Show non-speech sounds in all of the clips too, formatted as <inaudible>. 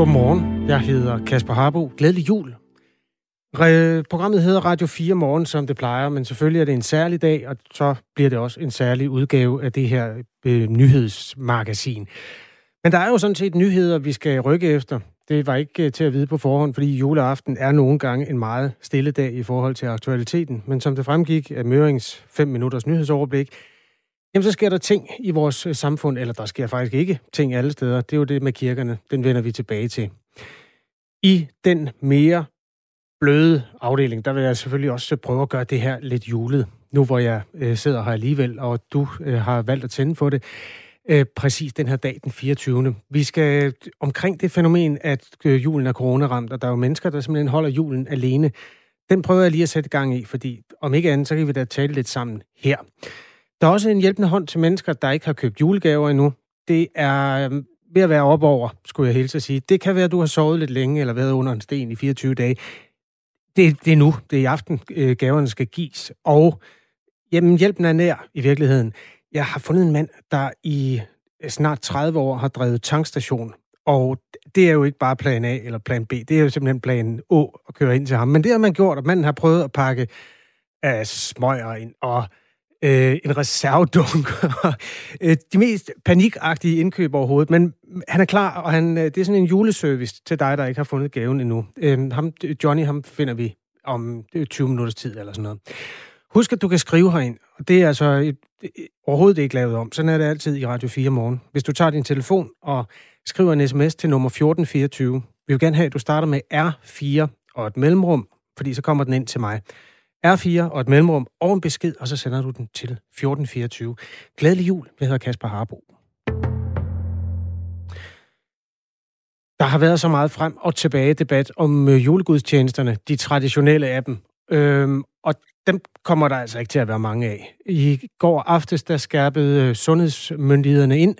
Godmorgen, jeg hedder Kasper Harbo. Glædelig jul. Re- programmet hedder Radio 4 Morgen, som det plejer, men selvfølgelig er det en særlig dag, og så bliver det også en særlig udgave af det her øh, nyhedsmagasin. Men der er jo sådan set nyheder, vi skal rykke efter. Det var ikke øh, til at vide på forhånd, fordi juleaften er nogle gange en meget stille dag i forhold til aktualiteten. Men som det fremgik af Mørings 5 minutters nyhedsoverblik, jamen så sker der ting i vores øh, samfund, eller der sker faktisk ikke ting alle steder. Det er jo det med kirkerne, den vender vi tilbage til. I den mere bløde afdeling, der vil jeg selvfølgelig også prøve at gøre det her lidt julet. Nu hvor jeg øh, sidder her alligevel, og du øh, har valgt at tænde for det øh, præcis den her dag, den 24. Vi skal øh, omkring det fænomen, at øh, julen er coronaramt, og der er jo mennesker, der simpelthen holder julen alene. Den prøver jeg lige at sætte gang i, fordi om ikke andet, så kan vi da tale lidt sammen her. Der er også en hjælpende hånd til mennesker, der ikke har købt julegaver endnu. Det er øhm, ved at være op over, skulle jeg helt at sige. Det kan være, at du har sovet lidt længe, eller været under en sten i 24 dage. Det, det er nu. Det er i aften, øh, gaverne skal gives. Og jamen, hjælpen er nær i virkeligheden. Jeg har fundet en mand, der i øh, snart 30 år har drevet tankstation. Og det er jo ikke bare plan A eller plan B. Det er jo simpelthen plan A at køre ind til ham. Men det har man gjort, og manden har prøvet at pakke af smøger ind og øh, en reservedunk. <laughs> Øh, de mest panikagtige indkøb overhovedet. Men han er klar, og han, øh, det er sådan en juleservice til dig, der ikke har fundet gaven endnu. Øh, ham, Johnny, ham finder vi om 20 minutters tid eller sådan noget. Husk, at du kan skrive herind, og det er altså et, et, overhovedet ikke lavet om. Sådan er det altid i Radio 4 morgen. Hvis du tager din telefon og skriver en sms til nummer 1424, vi vil gerne have, at du starter med R4 og et mellemrum, fordi så kommer den ind til mig. R4 og et mellemrum og en besked, og så sender du den til 1424. Glædelig jul. Jeg hedder Kasper Harbo. Der har været så meget frem og tilbage debat om øh, julegudstjenesterne, de traditionelle af dem. Øhm, og dem kommer der altså ikke til at være mange af. I går aftes, der skærpede øh, sundhedsmyndighederne ind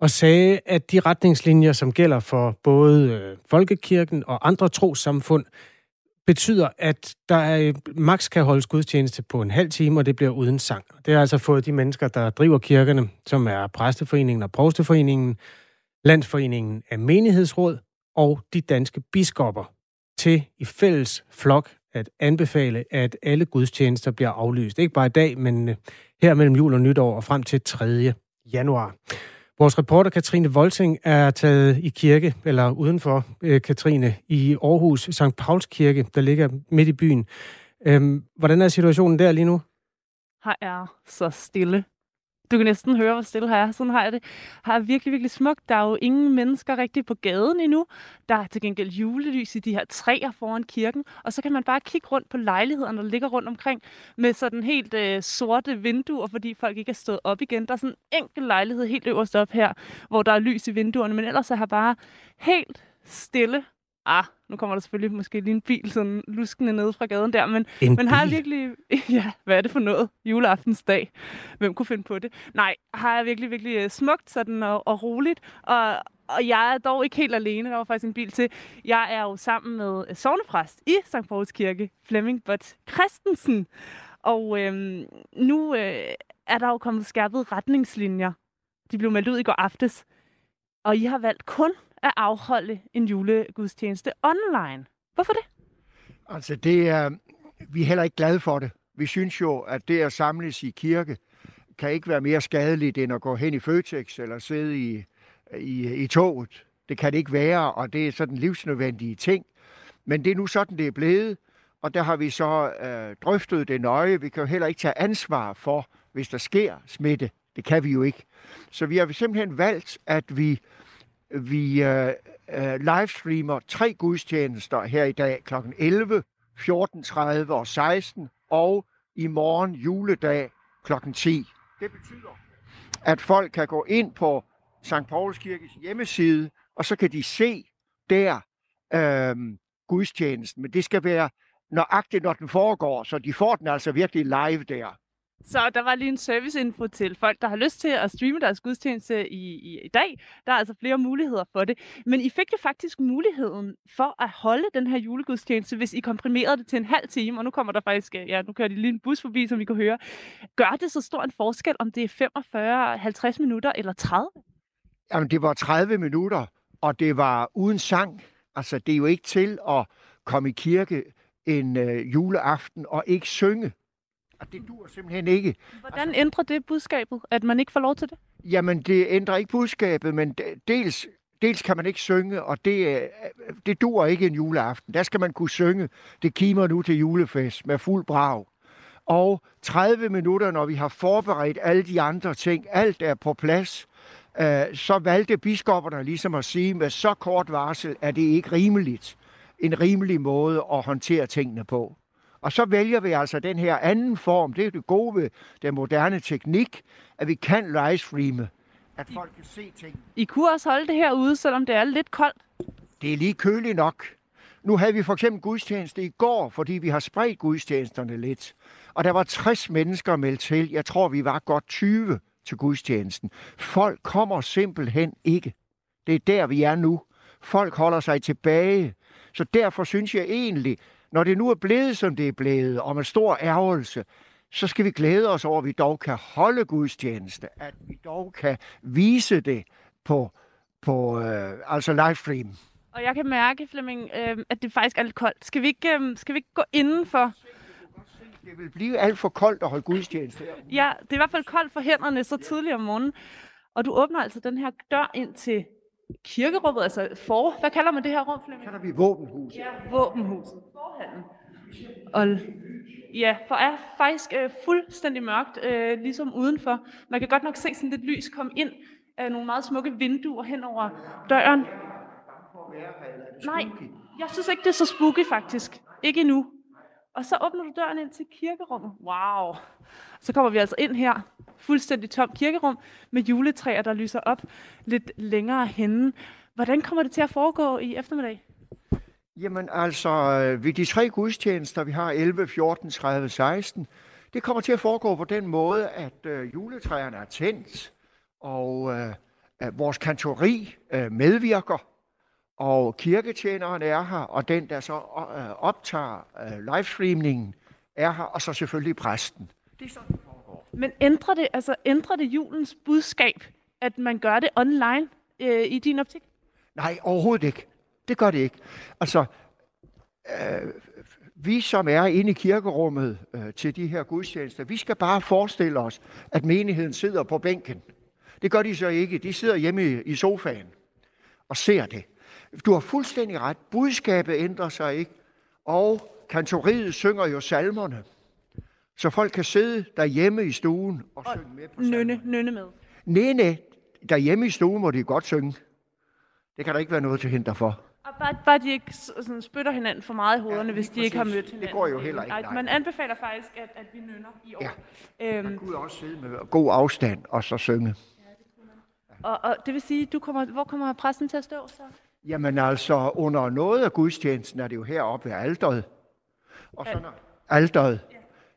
og sagde, at de retningslinjer, som gælder for både øh, folkekirken og andre trosamfund, betyder, at der er, max kan holdes gudstjeneste på en halv time, og det bliver uden sang. Det har altså fået de mennesker, der driver kirkerne, som er Præsteforeningen og Provsteforeningen, Landsforeningen af Menighedsråd og de danske biskopper til i fælles flok at anbefale, at alle gudstjenester bliver aflyst. Ikke bare i dag, men øh, her mellem jul og nytår og frem til 3. januar. Vores reporter Katrine Volting er taget i kirke, eller udenfor øh, Katrine, i Aarhus St. Pauls Kirke, der ligger midt i byen. Øhm, hvordan er situationen der lige nu? Her er så stille. Du kan næsten høre, hvor stille her er. Sådan har jeg det. Har virkelig, virkelig smukt. Der er jo ingen mennesker rigtig på gaden endnu. Der er til gengæld julelys i de her træer foran kirken. Og så kan man bare kigge rundt på lejlighederne, der ligger rundt omkring med sådan helt øh, sorte vinduer, fordi folk ikke er stået op igen. Der er sådan en enkelt lejlighed helt øverst op her, hvor der er lys i vinduerne. Men ellers er her bare helt stille ah, nu kommer der selvfølgelig måske lige en bil sådan luskende ned fra gaden der, men, En men har jeg virkelig, <laughs> ja, hvad er det for noget? Juleaftensdag. Hvem kunne finde på det? Nej, har jeg virkelig, virkelig øh, smukt sådan og, og roligt, og, og jeg er dog ikke helt alene, der var faktisk en bil til. Jeg er jo sammen med øh, sovnepræst i St. Pauls Kirke, Flemming Bot Christensen. Og øhm, nu øh, er der jo kommet skærpede retningslinjer. De blev meldt ud i går aftes. Og I har valgt kun at afholde en julegudstjeneste online. Hvorfor det? Altså, det er, vi er heller ikke glade for det. Vi synes jo, at det at samles i kirke, kan ikke være mere skadeligt, end at gå hen i Føtex eller sidde i, i, i toget. Det kan det ikke være, og det er sådan livsnødvendige ting. Men det er nu sådan, det er blevet, og der har vi så øh, drøftet det nøje. Vi kan jo heller ikke tage ansvar for, hvis der sker smitte. Det kan vi jo ikke. Så vi har simpelthen valgt, at vi, vi øh, øh, livestreamer tre gudstjenester her i dag kl. 11, 14.30 og 16, og i morgen juledag kl. 10. Det betyder, at folk kan gå ind på St. Pauls Kirkes hjemmeside, og så kan de se der øh, gudstjenesten. Men det skal være nøjagtigt, når den foregår, så de får den altså virkelig live der. Så der var lige en serviceinfo til folk, der har lyst til at streame deres gudstjeneste i, i, i dag. Der er altså flere muligheder for det. Men I fik jo faktisk muligheden for at holde den her julegudstjeneste, hvis I komprimerede det til en halv time. Og nu kommer der faktisk, øh, ja, nu kører de lige en bus forbi, som I kan høre. Gør det så stor en forskel, om det er 45, 50 minutter eller 30? Jamen, det var 30 minutter, og det var uden sang. Altså, det er jo ikke til at komme i kirke en øh, juleaften og ikke synge. Og det dur simpelthen ikke. Hvordan ændrer det budskabet, at man ikke får lov til det? Jamen, det ændrer ikke budskabet, men dels, dels kan man ikke synge, og det, øh, det dur ikke en juleaften. Der skal man kunne synge. Det kimer nu til julefest med fuld brag. Og 30 minutter, når vi har forberedt alle de andre ting, alt er på plads, øh, så valgte biskopperne ligesom at sige, med så kort varsel er det ikke rimeligt. En rimelig måde at håndtere tingene på. Og så vælger vi altså den her anden form. Det er det gode ved den moderne teknik, at vi kan livestreame, at folk kan se ting. I kunne også holde det her ude, selvom det er lidt koldt. Det er lige køligt nok. Nu havde vi for eksempel gudstjeneste i går, fordi vi har spredt gudstjenesterne lidt. Og der var 60 mennesker meldt til. Jeg tror, vi var godt 20 til gudstjenesten. Folk kommer simpelthen ikke. Det er der, vi er nu. Folk holder sig tilbage. Så derfor synes jeg egentlig, når det nu er blevet, som det er blevet, og med stor ærgelse, så skal vi glæde os over, at vi dog kan holde gudstjeneste, at vi dog kan vise det på, på øh, altså livestream. Og jeg kan mærke, Flemming, øh, at det faktisk er lidt koldt. Skal vi ikke, øh, skal vi ikke gå indenfor? Det vil blive alt for koldt at holde gudstjeneste. Ja, det er i hvert fald koldt for hænderne så tidligt om morgenen. Og du åbner altså den her dør ind til kirkerummet, altså for... Hvad kalder man det her rum, Flemming? kalder vi våbenhuset. Ja, våbenhuset. Forhallen. Og ja, for er faktisk øh, fuldstændig mørkt, øh, ligesom udenfor. Man kan godt nok se sådan lidt lys komme ind af nogle meget smukke vinduer hen over døren. Nej, jeg synes ikke, det er så spooky faktisk. Ikke endnu. Og så åbner du døren ind til kirkerummet. Wow. Så kommer vi altså ind her, fuldstændig tom kirkerum, med juletræer, der lyser op lidt længere henne. Hvordan kommer det til at foregå i eftermiddag? Jamen altså, øh, ved de tre gudstjenester, vi har 11, 14, 30, 16, det kommer til at foregå på den måde, at øh, juletræerne er tændt, og øh, at vores kantori øh, medvirker, og kirketjeneren er her, og den, der så øh, optager øh, livestreamingen, er her, og så selvfølgelig præsten. Det er sådan. Men ændrer det, altså, ændrer det julens budskab, at man gør det online øh, i din optik? Nej, overhovedet ikke. Det gør det ikke. Altså, øh, vi som er inde i kirkerummet øh, til de her gudstjenester, vi skal bare forestille os, at menigheden sidder på bænken. Det gør de så ikke. De sidder hjemme i, i sofaen og ser det. Du har fuldstændig ret. Budskabet ændrer sig ikke. Og kantoriet synger jo salmerne. Så folk kan sidde derhjemme i stuen og, og synge med på Nynne, nynne med. Nej, nej. Derhjemme i stuen må de godt synge. Det kan der ikke være noget til hinder for. Og bare, bare de ikke sådan spytter hinanden for meget i hovederne, Ja, ja, hvis de ikke har præcis. mødt Det hinanden. går jo heller ikke, Nej, man anbefaler faktisk, at, at vi nynner i år. Ja. Øhm, Gud også sidde med god afstand og så synge. og, og det vil sige, du kommer, hvor kommer præsten til at stå så? Jamen altså, under noget af gudstjenesten er det jo heroppe ved alderet. Og så når alderet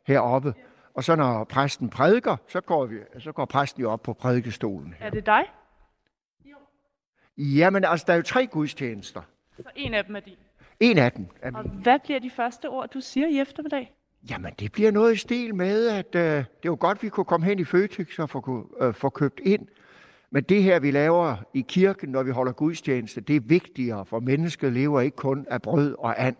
heroppe. Og så når præsten prædiker, så går, vi, så går præsten jo op på prædikestolen. Er det dig? Jamen altså, der er jo tre gudstjenester. Så en af dem er din. En af dem er Og min. hvad bliver de første ord, du siger i eftermiddag? Jamen, det bliver noget i stil med, at øh, det er jo godt, vi kunne komme hen i Føtex og få, øh, få købt ind. Men det her, vi laver i kirken, når vi holder gudstjeneste, det er vigtigere, for mennesket lever ikke kun af brød og and,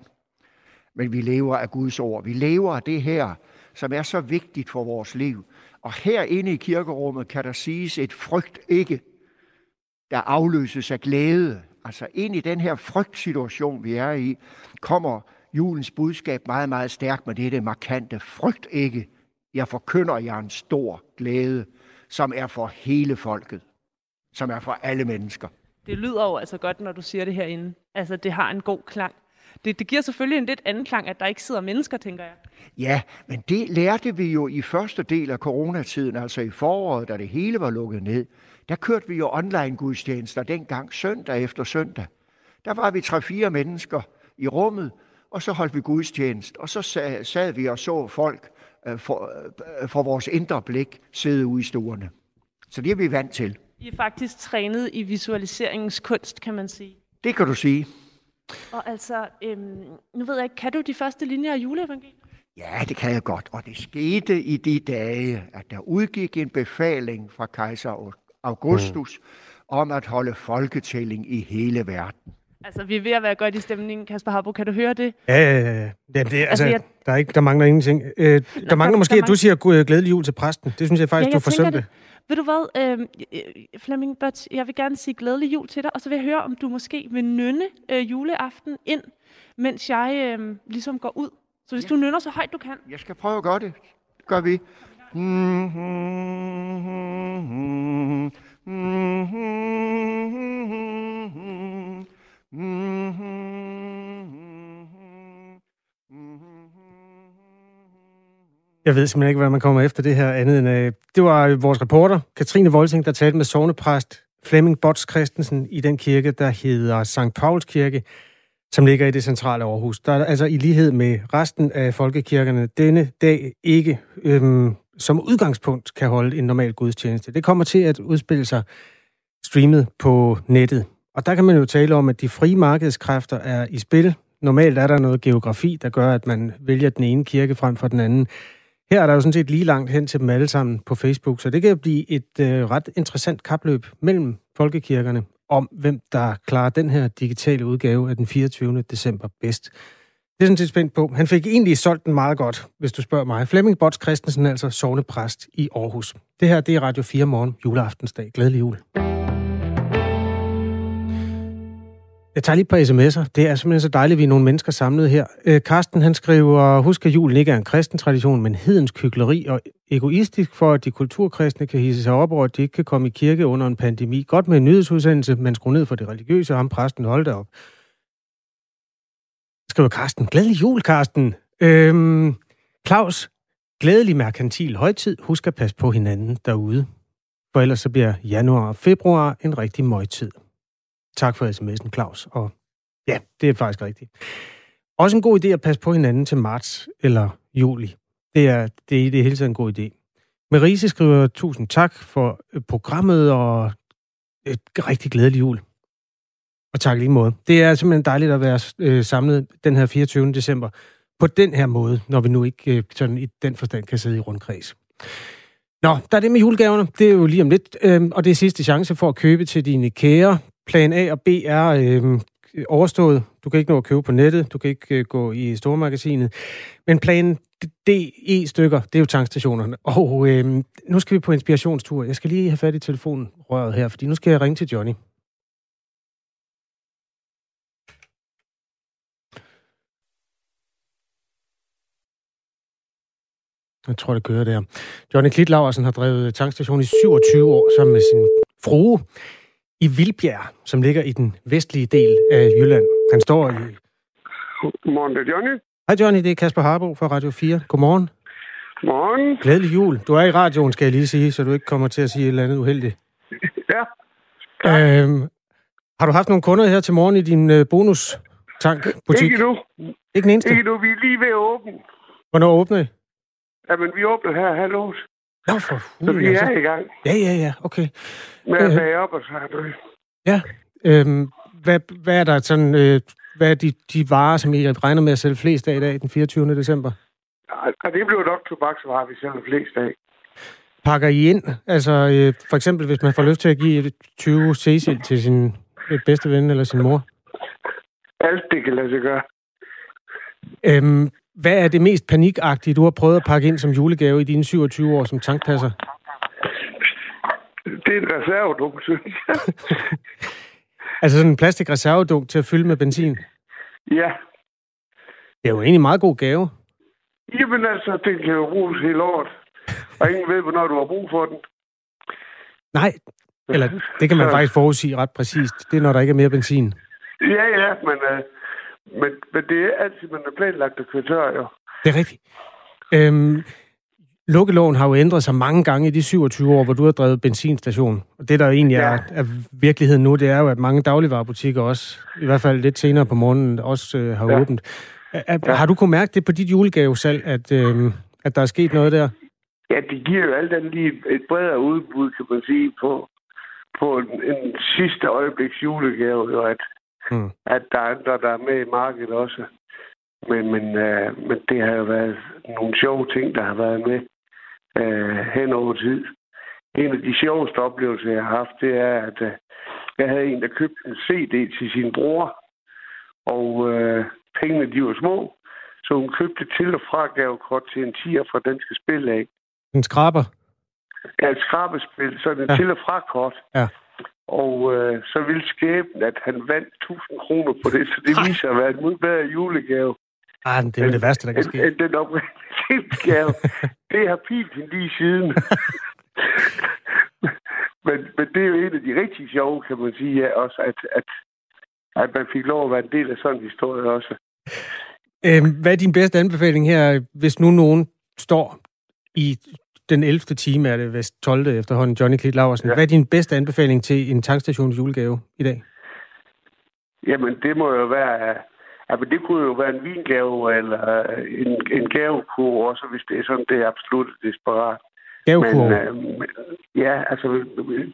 men vi lever af Guds ord. Vi lever af det her, som er så vigtigt for vores liv. Og herinde i kirkerummet kan der siges et frygt ikke, der afløses af glæde. Altså ind i den her frygtsituation, vi er i, kommer julens budskab meget, meget stærkt med det, det markante. Frygt ikke. Jeg forkynder jer en stor glæde, som er for hele folket. Som er for alle mennesker. Det lyder jo altså godt, når du siger det herinde. Altså, det har en god klang. Det, det giver selvfølgelig en lidt anden klang, at der ikke sidder mennesker, tænker jeg. Ja, men det lærte vi jo i første del af coronatiden, altså i foråret, da det hele var lukket ned. Der kørte vi jo online gudstjenester dengang, søndag efter søndag. Der var vi tre-fire mennesker i rummet, og så holdt vi gudstjenest, og så sa- sad vi og så folk øh, for, øh, for vores indre blik sidde ude i stuerne. Så det er vi vant til. I er faktisk trænet i visualiseringens kunst, kan man sige. Det kan du sige. Og altså, øhm, nu ved jeg ikke, kan du de første linjer af juleevangeliet? Ja, det kan jeg godt. Og det skete i de dage, at der udgik en befaling fra kejser Augustus om at holde folketælling i hele verden. Altså, vi er ved at være godt i stemningen, Kasper Harbo. Kan du høre det? Ja, ja, ja. ja det, altså, altså jeg... der, er ikke, der mangler ingenting. Øh, Nå, der mangler måske, der, der at du siger glædelig jul til præsten. Det synes jeg faktisk, ja, jeg du forsømte. Det. Ved du hvad, øh, Flemming Bøtz, jeg vil gerne sige glædelig jul til dig, og så vil jeg høre, om du måske vil nynne øh, juleaften ind, mens jeg øh, ligesom går ud. Så hvis ja. du nynner så højt du kan. Jeg skal prøve at gøre det. Det gør vi. Jeg ved simpelthen ikke, hvad man kommer efter det her andet end... Øh, det var vores reporter, Katrine Volting, der talte med sovnepræst Flemming Bots Christensen i den kirke, der hedder St. Pauls Kirke, som ligger i det centrale Aarhus. Der er altså i lighed med resten af folkekirkerne denne dag ikke øhm, som udgangspunkt kan holde en normal gudstjeneste. Det kommer til at udspille sig streamet på nettet. Og der kan man jo tale om, at de frie markedskræfter er i spil. Normalt er der noget geografi, der gør, at man vælger den ene kirke frem for den anden. Her er der jo sådan set lige langt hen til dem alle sammen på Facebook, så det kan blive et øh, ret interessant kapløb mellem folkekirkerne om, hvem der klarer den her digitale udgave af den 24. december bedst. Det er sådan set spændt på. Han fik egentlig solgt den meget godt, hvis du spørger mig. Flemming Bots Christensen, altså sovnepræst i Aarhus. Det her, det er Radio 4 morgen, juleaftensdag. Glædelig jul. Jeg tager lige et par sms'er. Det er simpelthen så dejligt, at vi er nogle mennesker samlet her. Øh, Karsten, han skriver, husk at julen ikke er en kristen tradition, men hedens kykleri og egoistisk for, at de kulturkristne kan hisse sig op over, at de ikke kan komme i kirke under en pandemi. Godt med en nyhedsudsendelse, men skru ned for det religiøse, og ham præsten holdt op. Skriver Karsten. Glædelig jul, Karsten. Øhm, Claus, glædelig merkantil højtid. Husk at passe på hinanden derude. For ellers så bliver januar og februar en rigtig møgtid. Tak for sms'en, Claus. Og ja, det er faktisk rigtigt. Også en god idé at passe på hinanden til marts eller juli. Det er, det er det hele tiden en god idé. Marise skriver, tusind tak for øh, programmet, og et rigtig glædelig jul. Og tak lige måde. Det er simpelthen dejligt at være øh, samlet den her 24. december på den her måde, når vi nu ikke øh, sådan i den forstand kan sidde i rundkreds. Nå, der er det med julegaverne. Det er jo lige om lidt, øh, og det er sidste chance for at købe til dine kære plan A og B er øh, overstået. Du kan ikke nå at købe på nettet, du kan ikke øh, gå i stormagasinet. Men plan D, E-stykker, det er jo tankstationerne. Og øh, nu skal vi på inspirationstur. Jeg skal lige have fat i telefonrøret her, fordi nu skal jeg ringe til Johnny. Jeg tror, det kører der. Johnny Klitlaversen har drevet tankstation i 27 år sammen med sin frue i Vildbjerg, som ligger i den vestlige del af Jylland. Han står i... Godmorgen, det er Johnny. Hej Johnny, det er Kasper Harbo fra Radio 4. Godmorgen. Godmorgen. Glædelig jul. Du er i radioen, skal jeg lige sige, så du ikke kommer til at sige et eller andet uheldigt. <laughs> Ja. Øhm, har du haft nogle kunder her til morgen i din øh, bonus butik? Ikke nu. Ikke den eneste? Ikke nu. Vi er lige ved at åbne. Hvornår åbner I? Jamen, vi åbner her halv otte. Nå, for Så vi er altså. i gang. Ja, ja, ja, okay. Med at bage op og så du. Ja, øhm, hvad, hvad er der sådan, øh, hvad er de, de varer, som I regner med at sælge flest af i dag, den 24. december? Ja, det bliver nok tobaksvarer, vi sælger flest af. Pakker I ind? Altså, øh, for eksempel, hvis man får lyst til at give 20 Cecil til sin øh, bedste ven eller sin mor? Alt det kan lade sig gøre. Øhm, hvad er det mest panikagtige, du har prøvet at pakke ind som julegave i dine 27 år som tankpasser? Det er en reservedunk, synes jeg. <laughs> altså sådan en plastikreservedunk til at fylde med benzin? Ja. Det er jo egentlig en meget god gave. Jamen altså, den kan jo bruges hele året. Og ingen ved, hvornår du har brug for den. Nej, eller det kan man <laughs> faktisk forudsige ret præcist. Det er, når der ikke er mere benzin. Ja, ja, men uh, men, men det er altid, man er planlagt køre jo. Det er rigtigt. Øhm, lukkeloven har jo ændret sig mange gange i de 27 år, hvor du har drevet benzinstation. Og det, der egentlig ja. er, er virkeligheden nu, det er jo, at mange dagligvarerbutikker også, i hvert fald lidt senere på morgenen, også øh, har ja. åbent. Er, ja. Har du kunnet mærke det på dit julegavesalg, at, øh, at der er sket noget der? Ja, det giver jo alt andet lige et bredere udbud, kan man sige, på, på en, en sidste øjebliks julegave, jo, at, mm. at der er andre, der er med i markedet også. Men, men, øh, men det har jo været nogle sjove ting, der har været med øh, hen over tid. en af de sjoveste oplevelser, jeg har haft, det er, at uh, jeg havde en, der købte en CD til sin bror, og uh, pengene de var små, så hun købte til- og fra gavekort til en tiger fra Danske Spil af. En skraber? Ja, et skrabespil, så en ja. til- og fra kort. Ja. Og øh, så ville skæben, at han vandt 1000 kroner på det, så det Nej. viser at være en bedre julegave. Ah, det er jo det værste, der kan ske. End den oprindelige <laughs> gave. det har pint hende lige siden. <laughs> men, men det er jo en af de rigtig sjove, kan man sige, ja, også, at, at, at man fik lov at være en del af sådan en historie også. Øhm, hvad er din bedste anbefaling her, hvis nu nogen står i den 11. time, er det vist 12. efterhånden, Johnny Klit Laversen. Ja. Hvad er din bedste anbefaling til en tankstations julegave i dag? Jamen, det må jo være... Altså, det kunne jo være en vingave eller en, en gavekur også, hvis det er sådan, det er absolut desperat. Gavekurv? Men, øh, ja, altså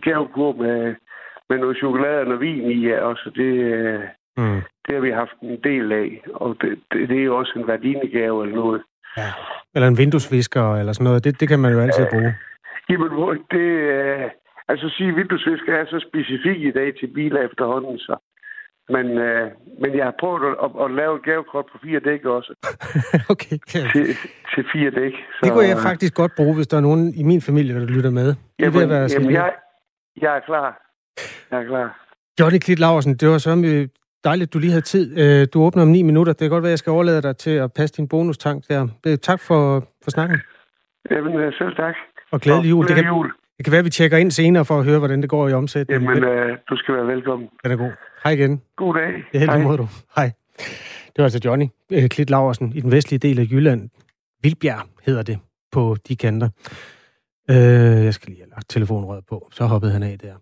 gavekur med, med noget chokolade og noget vin i, ja, også det, øh, Mm. det har vi haft en del af. Og det, det, det er jo også en værdinegave eller noget. Ja. Eller en vinduesvisker eller sådan noget. Det, det kan man jo altid bruge. Jamen, det... Øh, altså, sige, vinduesvisker er så specifik i dag til biler efterhånden, så... Men, øh, men jeg har prøvet at, at, at lave et gavekort på fire dæk også. <laughs> okay. Ja. Til, til fire dæk. Så, Det kunne jeg faktisk godt bruge, hvis der er nogen i min familie, der lytter med. Det er Jamen, være jamen jeg, jeg er klar. Jeg er klar. Johnny Klit Laversen, det var så øh, dejligt, du lige havde tid. Øh, Du åbner om ni minutter. Det kan godt være, jeg skal overlade dig til at passe din bonustank der. Det- Tak for, for snakken. Jamen, øh, selv tak. Og glædelig jul. Det kan, jul. det kan være, at vi tjekker ind senere for at høre, hvordan det går i omsætningen. Jamen, Men øh, du skal være velkommen. Den er god. Hej igen. God dag. Ja, Hej. måde du. Hej. Det var altså Johnny øh, Klit Laversen i den vestlige del af Jylland. Vildbjerg hedder det på de kanter. Øh, jeg skal lige have lagt telefonrøret på, så hoppede han af der.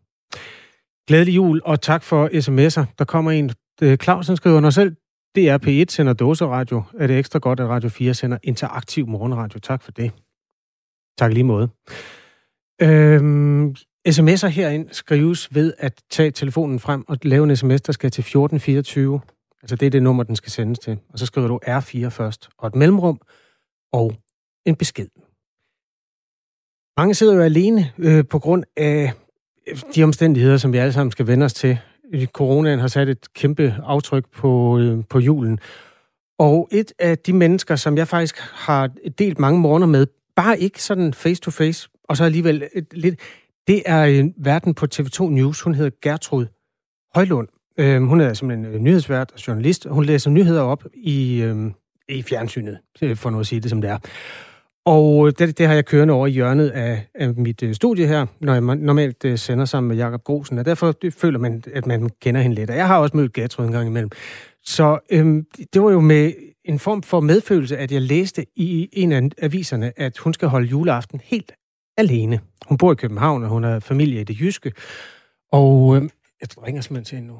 Glædelig jul, og tak for sms'er. Der kommer en. Øh, Clausen skriver, når selv DR P1 sender dåseradio, er det ekstra godt, at Radio 4 sender interaktiv morgenradio. Tak for det. Tak lige måde. Øhm, sms'er herind skrives ved at tage telefonen frem og lave en sms, der skal til 1424. Altså det er det nummer, den skal sendes til. Og så skriver du R4 først, og et mellemrum og en besked. Mange sidder jo alene øh, på grund af de omstændigheder, som vi alle sammen skal vende os til. Øh, coronaen har sat et kæmpe aftryk på, øh, på julen. Og et af de mennesker, som jeg faktisk har delt mange morgener med, bare ikke sådan face to face, og så alligevel et, lidt, det er øh, en verden på TV2 News. Hun hedder Gertrud Højlund. Øh, hun er simpelthen en nyhedsvært og journalist, hun læser nyheder op i, øh, i fjernsynet, for nu at sige det som det er. Og øh, det, det har jeg kørende over i hjørnet af, af mit øh, studie her, når jeg normalt øh, sender sammen med Jakob Grosen, og derfor det, føler man, at man kender hende lidt. Og jeg har også mødt Gertrud en gang imellem. Så øhm, det var jo med en form for medfølelse, at jeg læste i en af aviserne, at hun skal holde juleaften helt alene. Hun bor i København, og hun har familie i det jyske. Og øhm, jeg ringer simpelthen til hende nu.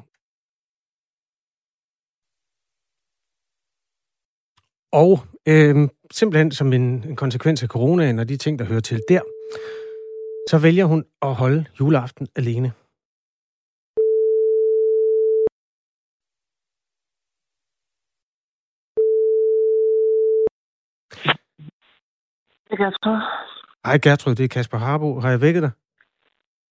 Og øhm, simpelthen som en, en konsekvens af coronaen og de ting, der hører til der, så vælger hun at holde juleaften alene. Det tro. Hej Gertrud, det er Kasper Harbo. Har jeg vækket dig?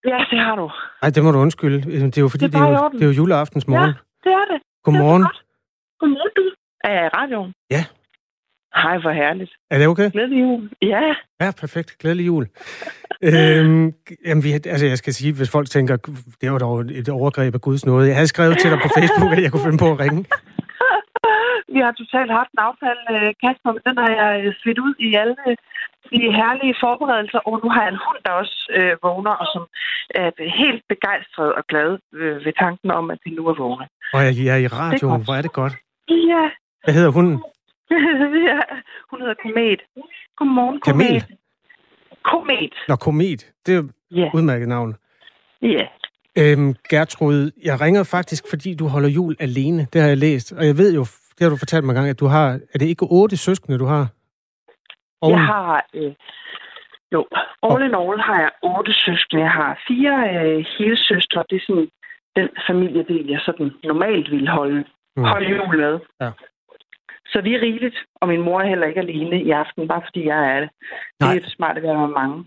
Ja, det har du. Nej, det må du undskylde. Det er jo fordi, Det det er er, bare i jo, det er jo juleaftens morgen. Det er det. Godmorgen. Det er. Godmorgen, du. Er jeg i radioen? Ja. Hej, hvor herligt. Er det okay? Glædelig jul. Ja. Ja, perfekt. Glædelig jul. øhm, jamen, vi, altså, jeg skal sige, hvis folk tænker, det var dog et overgreb af Guds nåde. Jeg havde skrevet til dig på Facebook, at jeg kunne finde på at ringe. <laughs> Vi har totalt haft en aftale, øh, Kasper, men den har jeg øh, svidt ud i alle de herlige forberedelser, og nu har jeg en hund, der også øh, vågner, og som er helt begejstret og glad øh, ved tanken om, at vi nu er vågne. Og jeg, jeg er i radioen. Hvor er det godt. Ja. Hvad hedder hunden? <laughs> ja. Hun hedder Komet. Godmorgen, Kamel? Komet. Komet. Nå, Komet. Det er et Ja. udmærket navn. Ja. Øhm, Gertrud, jeg ringer faktisk, fordi du holder jul alene. Det har jeg læst. Og jeg ved jo, det har du fortalt mig engang, at du har... Er det ikke otte søskende, du har? Og Jeg har... Øh, jo, all in all har jeg otte søskende. Jeg har fire øh, hele søstre. Det er sådan den familiedel, jeg sådan normalt ville holde, mm. holde jul med. Ja. Så vi er rigeligt, og min mor er heller ikke alene i aften, bare fordi jeg er det. Det Nej. er jo smart at være med mange.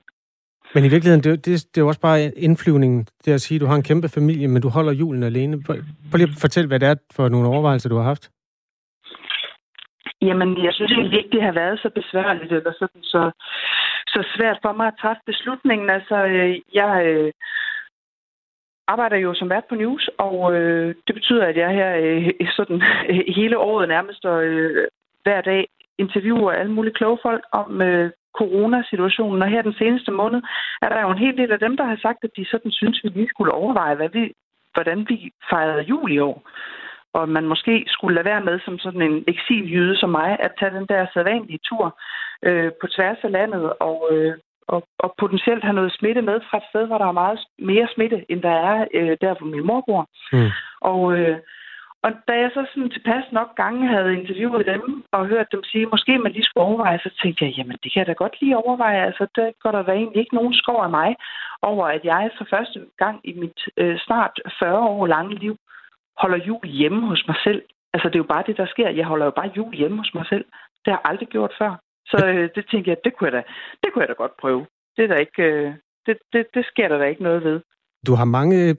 Men i virkeligheden, det, det, det er jo også bare indflyvningen, det at sige, at du har en kæmpe familie, men du holder julen alene. Prøv lige at fortælle, hvad det er for nogle overvejelser, du har haft. Jamen, jeg synes ikke, det har været så besværligt, eller sådan, så, så svært for mig at træffe beslutningen. Altså, øh, jeg øh, arbejder jo som vært på News, og øh, det betyder, at jeg her øh, sådan, øh, <laughs> hele året nærmest og øh, hver dag interviewer alle mulige kloge folk om øh, coronasituationen. Og her den seneste måned er der jo en hel del af dem, der har sagt, at de sådan synes, vi lige skulle overveje, hvad vi, hvordan vi fejrede jul i år og man måske skulle lade være med som sådan en eksiljyde som mig, at tage den der sædvanlige tur øh, på tværs af landet og, øh, og, og potentielt have noget smitte med fra et sted, hvor der er meget mere smitte, end der er øh, der, hvor min mor bor. Mm. Og, øh, og da jeg så sådan tilpas nok gange havde interviewet dem og hørt dem sige, måske man lige skulle overveje, så tænkte jeg, jamen det kan jeg da godt lige overveje. Altså, der går der da egentlig ikke nogen skov af mig over, at jeg for første gang i mit øh, snart 40 år lange liv holder jul hjemme hos mig selv. Altså, det er jo bare det, der sker. Jeg holder jo bare jul hjemme hos mig selv. Det har jeg aldrig gjort før. Så øh, det tænker jeg, det kunne jeg da, det kunne jeg da godt prøve. Det, er der ikke, øh, det, det, det sker der da ikke noget ved. Du har mange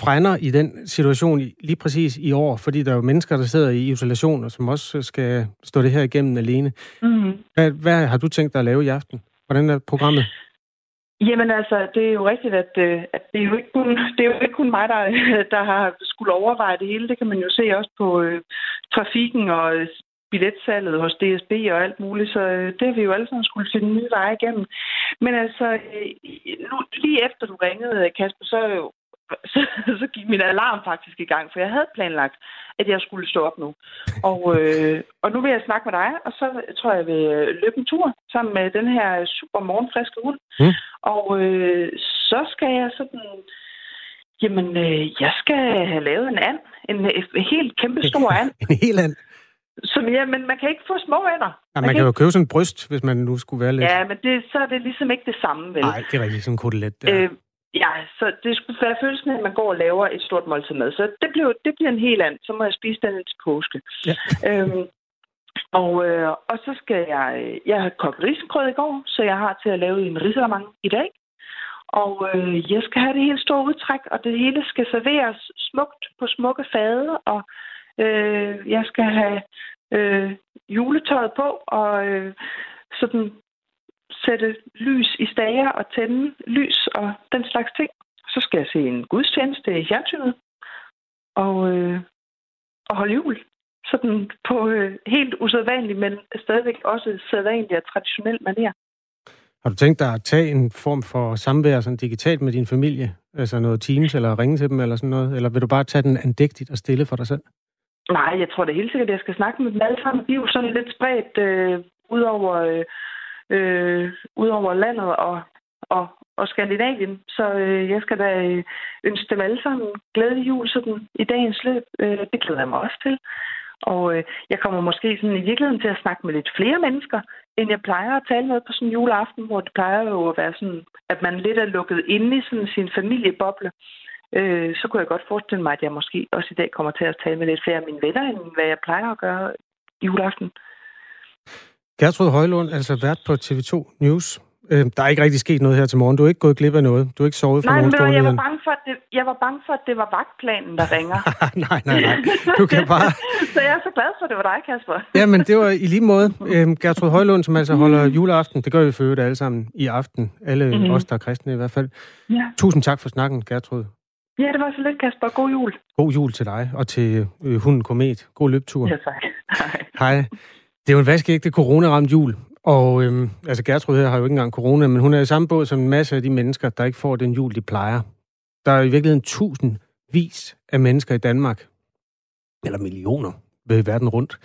frænder i den situation lige præcis i år, fordi der er jo mennesker, der sidder i isolation, og som også skal stå det her igennem alene. Mm-hmm. Hvad, hvad har du tænkt dig at lave i aften? Hvordan er programmet? Jamen altså, det er jo rigtigt, at, øh, at det, er jo ikke kun, det er jo ikke kun mig, der, <laughs> der har skulle overveje det hele. Det kan man jo se også på øh, trafikken og øh, billetsalget hos DSB og alt muligt, så øh, det har vi jo alle sammen skulle finde nye veje igennem. Men altså, øh, nu, lige efter du ringede, Kasper, så <laughs> så, så gik min alarm faktisk i gang, for jeg havde planlagt, at jeg skulle stå op nu. Og, øh, og nu vil jeg snakke med dig, og så tror jeg, jeg vil løbe en tur sammen med den her super morgenfriske hund. Mm. Og øh, så skal jeg sådan... Jamen, øh, jeg skal have lavet en and. En, en helt kæmpe stor and. <laughs> en hel and? Som, ja, men man kan ikke få små ender. Ja, man, man kan, kan jo købe sådan en bryst, hvis man nu skulle være lidt... Ja, men det, så er det ligesom ikke det samme, vel? Nej, det er rigtig sådan en kotelet der. Øh, Ja, så det skulle være følelsen at man går og laver et stort måltid mad. Så det bliver, det bliver en helt anden. Så må jeg spise den til påske. Ja. Øhm, og, øh, og så skal jeg... Jeg har kogt risengrød i går, så jeg har til at lave en risalamang i dag. Og øh, jeg skal have det helt store udtræk, og det hele skal serveres smukt på smukke fade, og øh, jeg skal have øh, juletøjet på, og øh, sådan sætte lys i stager og tænde lys og den slags ting. Så skal jeg se en gudstjeneste i fjernsynet og, øh, og holde jul. Sådan på øh, helt usædvanlig, men stadigvæk også sædvanlig og traditionel manier. Har du tænkt dig at tage en form for samvær sådan digitalt med din familie? Altså noget Teams, eller ringe til dem, eller sådan noget? Eller vil du bare tage den andægtigt og stille for dig selv? Nej, jeg tror det helt sikkert, at jeg skal snakke med dem alle sammen. De er jo sådan lidt spredt øh, ud over øh, øh ud over landet og, og, og Skandinavien. Så øh, jeg skal da øh, ønske dem alle sammen glædelig jul sådan, i dagens løb. Øh, det glæder jeg mig også til. Og øh, jeg kommer måske sådan i virkeligheden til at snakke med lidt flere mennesker, end jeg plejer at tale med på sådan en juleaften, hvor det plejer jo at være sådan, at man lidt er lukket inde i sådan sin familieboble. Øh, så kunne jeg godt forestille mig, at jeg måske også i dag kommer til at tale med lidt flere af mine venner, end hvad jeg plejer at gøre juleaften. Gertrud Højlund, altså vært på TV2 News. Øh, der er ikke rigtig sket noget her til morgen. Du er ikke gået glip af noget. Du er ikke sovet for nej, nogen Nej, jeg var, bange for, at det, jeg var bange for, at det var vagtplanen, der ringer. <laughs> nej, nej, nej. Du kan <laughs> bare... så jeg er så glad for, at det var dig, Kasper. ja, men det var i lige måde. <laughs> Øhm, Gertrud Højlund, som altså holder juleaften. Det gør vi for øvrigt alle sammen i aften. Alle mm-hmm. os, der er kristne i hvert fald. Ja. Tusind tak for snakken, Gertrud. Ja, det var så lidt, Kasper. God jul. God jul til dig og til øh, hunden Komet. God løbtur. Ja, tak. Hej. Hej. Det er jo en vaskeægte corona-ramt jul, og øhm, altså Gertrud her har jo ikke engang corona, men hun er i samme båd som en masse af de mennesker, der ikke får den jul, de plejer. Der er i virkeligheden tusindvis af mennesker i Danmark, eller millioner ved verden rundt,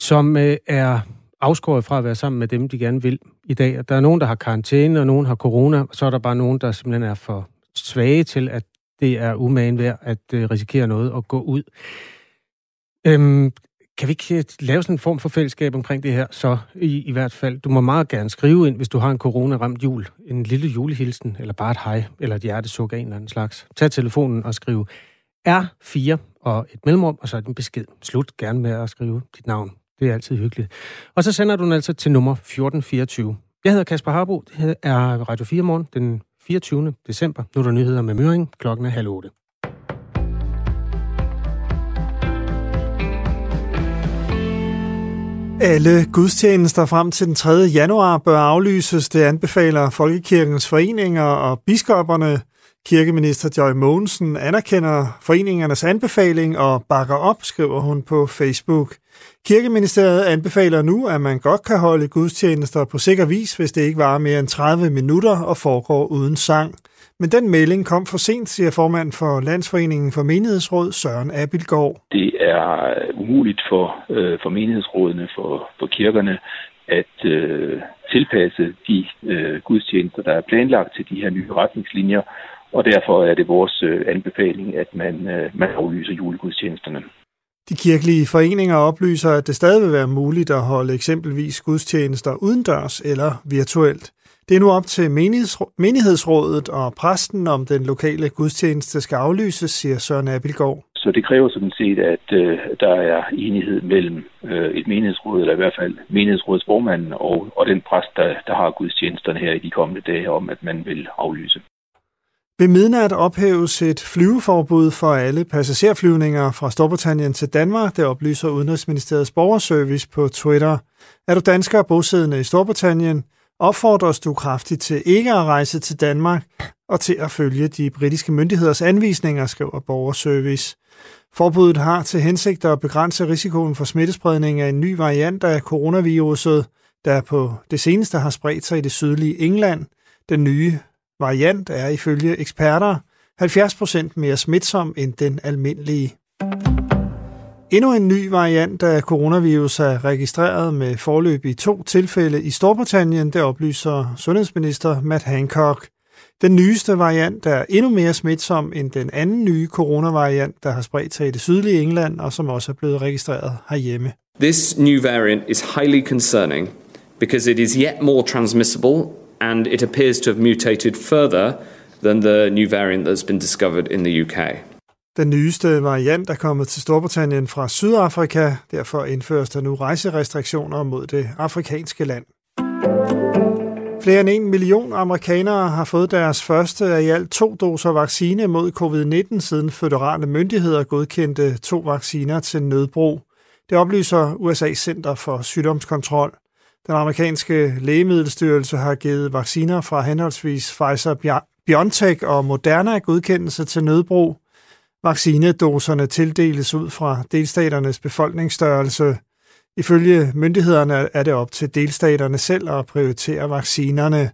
som øh, er afskåret fra at være sammen med dem, de gerne vil i dag. Der er nogen, der har karantæne, og nogen har corona, og så er der bare nogen, der simpelthen er for svage til, at det er umagen værd at øh, risikere noget og gå ud. Øhm, kan vi ikke øh, lave sådan en form for fællesskab omkring det her, så i, i hvert fald? Du må meget gerne skrive ind, hvis du har en corona-ramt jul. En lille julehilsen, eller bare et hej, eller et hjertesuk af en eller anden slags. Tag telefonen og skriv R4 og et mellemrum, og så er din besked. Slut gerne med at skrive dit navn. Det er altid hyggeligt. Og så sender du den altså til nummer 1424. Jeg hedder Kasper Harbo. Det er Radio 4 morgen den 24. december. Nu er der nyheder med Møring. Klokken er halv otte. Alle gudstjenester frem til den 3. januar bør aflyses. Det anbefaler Folkekirkens foreninger og biskopperne. Kirkeminister Joy Mogensen anerkender foreningernes anbefaling og bakker op, skriver hun på Facebook. Kirkeministeriet anbefaler nu, at man godt kan holde gudstjenester på sikker vis, hvis det ikke varer mere end 30 minutter og foregår uden sang. Men den melding kom for sent, siger formand for Landsforeningen for Menighedsråd, Søren Abilgaard. Det er umuligt for, øh, for menighedsrådene, for, for kirkerne, at øh, tilpasse de øh, gudstjenester, der er planlagt til de her nye retningslinjer, og derfor er det vores øh, anbefaling, at man, øh, man aflyser julegudstjenesterne. De kirkelige foreninger oplyser, at det stadig vil være muligt at holde eksempelvis gudstjenester udendørs eller virtuelt. Det er nu op til menighedsrådet og præsten, om den lokale gudstjeneste skal aflyses, siger Søren Abilgaard. Så det kræver sådan set, at øh, der er enighed mellem øh, et menighedsråd, eller i hvert fald menighedsrådsformanden og, og den præst, der, der har gudstjenesterne her i de kommende dage, om at man vil aflyse. Ved midnat ophæves et flyveforbud for alle passagerflyvninger fra Storbritannien til Danmark, det oplyser Udenrigsministeriets borgerservice på Twitter. Er du dansker bosiddende i Storbritannien, opfordres du kraftigt til ikke at rejse til Danmark og til at følge de britiske myndigheders anvisninger, skriver borgerservice. Forbuddet har til hensigt at begrænse risikoen for smittespredning af en ny variant af coronaviruset, der på det seneste har spredt sig i det sydlige England. Den nye variant er ifølge eksperter 70% mere smitsom end den almindelige. Endnu en ny variant af coronavirus er registreret med forløb i to tilfælde i Storbritannien, det oplyser sundhedsminister Matt Hancock. Den nyeste variant er endnu mere smitsom end den anden nye coronavariant, der har spredt sig i det sydlige England og som også er blevet registreret herhjemme. This new variant is highly concerning because it is yet more transmissible and it appears to have mutated further than the new variant that's been discovered in the UK. Den nyeste variant er kommet til Storbritannien fra Sydafrika. Derfor indføres der nu rejserestriktioner mod det afrikanske land. Flere end en million amerikanere har fået deres første af i alt to doser vaccine mod covid-19, siden føderale myndigheder godkendte to vacciner til nødbrug. Det oplyser USA's Center for Sygdomskontrol. Den amerikanske lægemiddelstyrelse har givet vacciner fra henholdsvis Pfizer, BioNTech og Moderna godkendelse til nødbrug. Vaccinedoserne tildeles ud fra delstaternes befolkningsstørrelse. Ifølge myndighederne er det op til delstaterne selv at prioritere vaccinerne.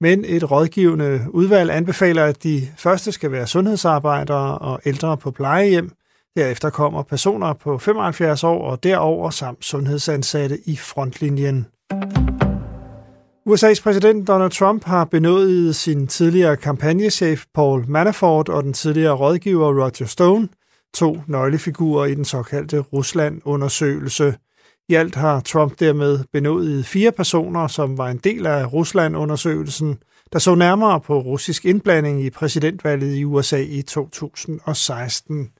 Men et rådgivende udvalg anbefaler, at de første skal være sundhedsarbejdere og ældre på plejehjem. Derefter kommer personer på 75 år og derover samt sundhedsansatte i frontlinjen. USA's præsident Donald Trump har benådet sin tidligere kampagnechef Paul Manafort og den tidligere rådgiver Roger Stone, to nøglefigurer i den såkaldte Rusland-undersøgelse. I alt har Trump dermed benådet fire personer, som var en del af Rusland-undersøgelsen, der så nærmere på russisk indblanding i præsidentvalget i USA i 2016.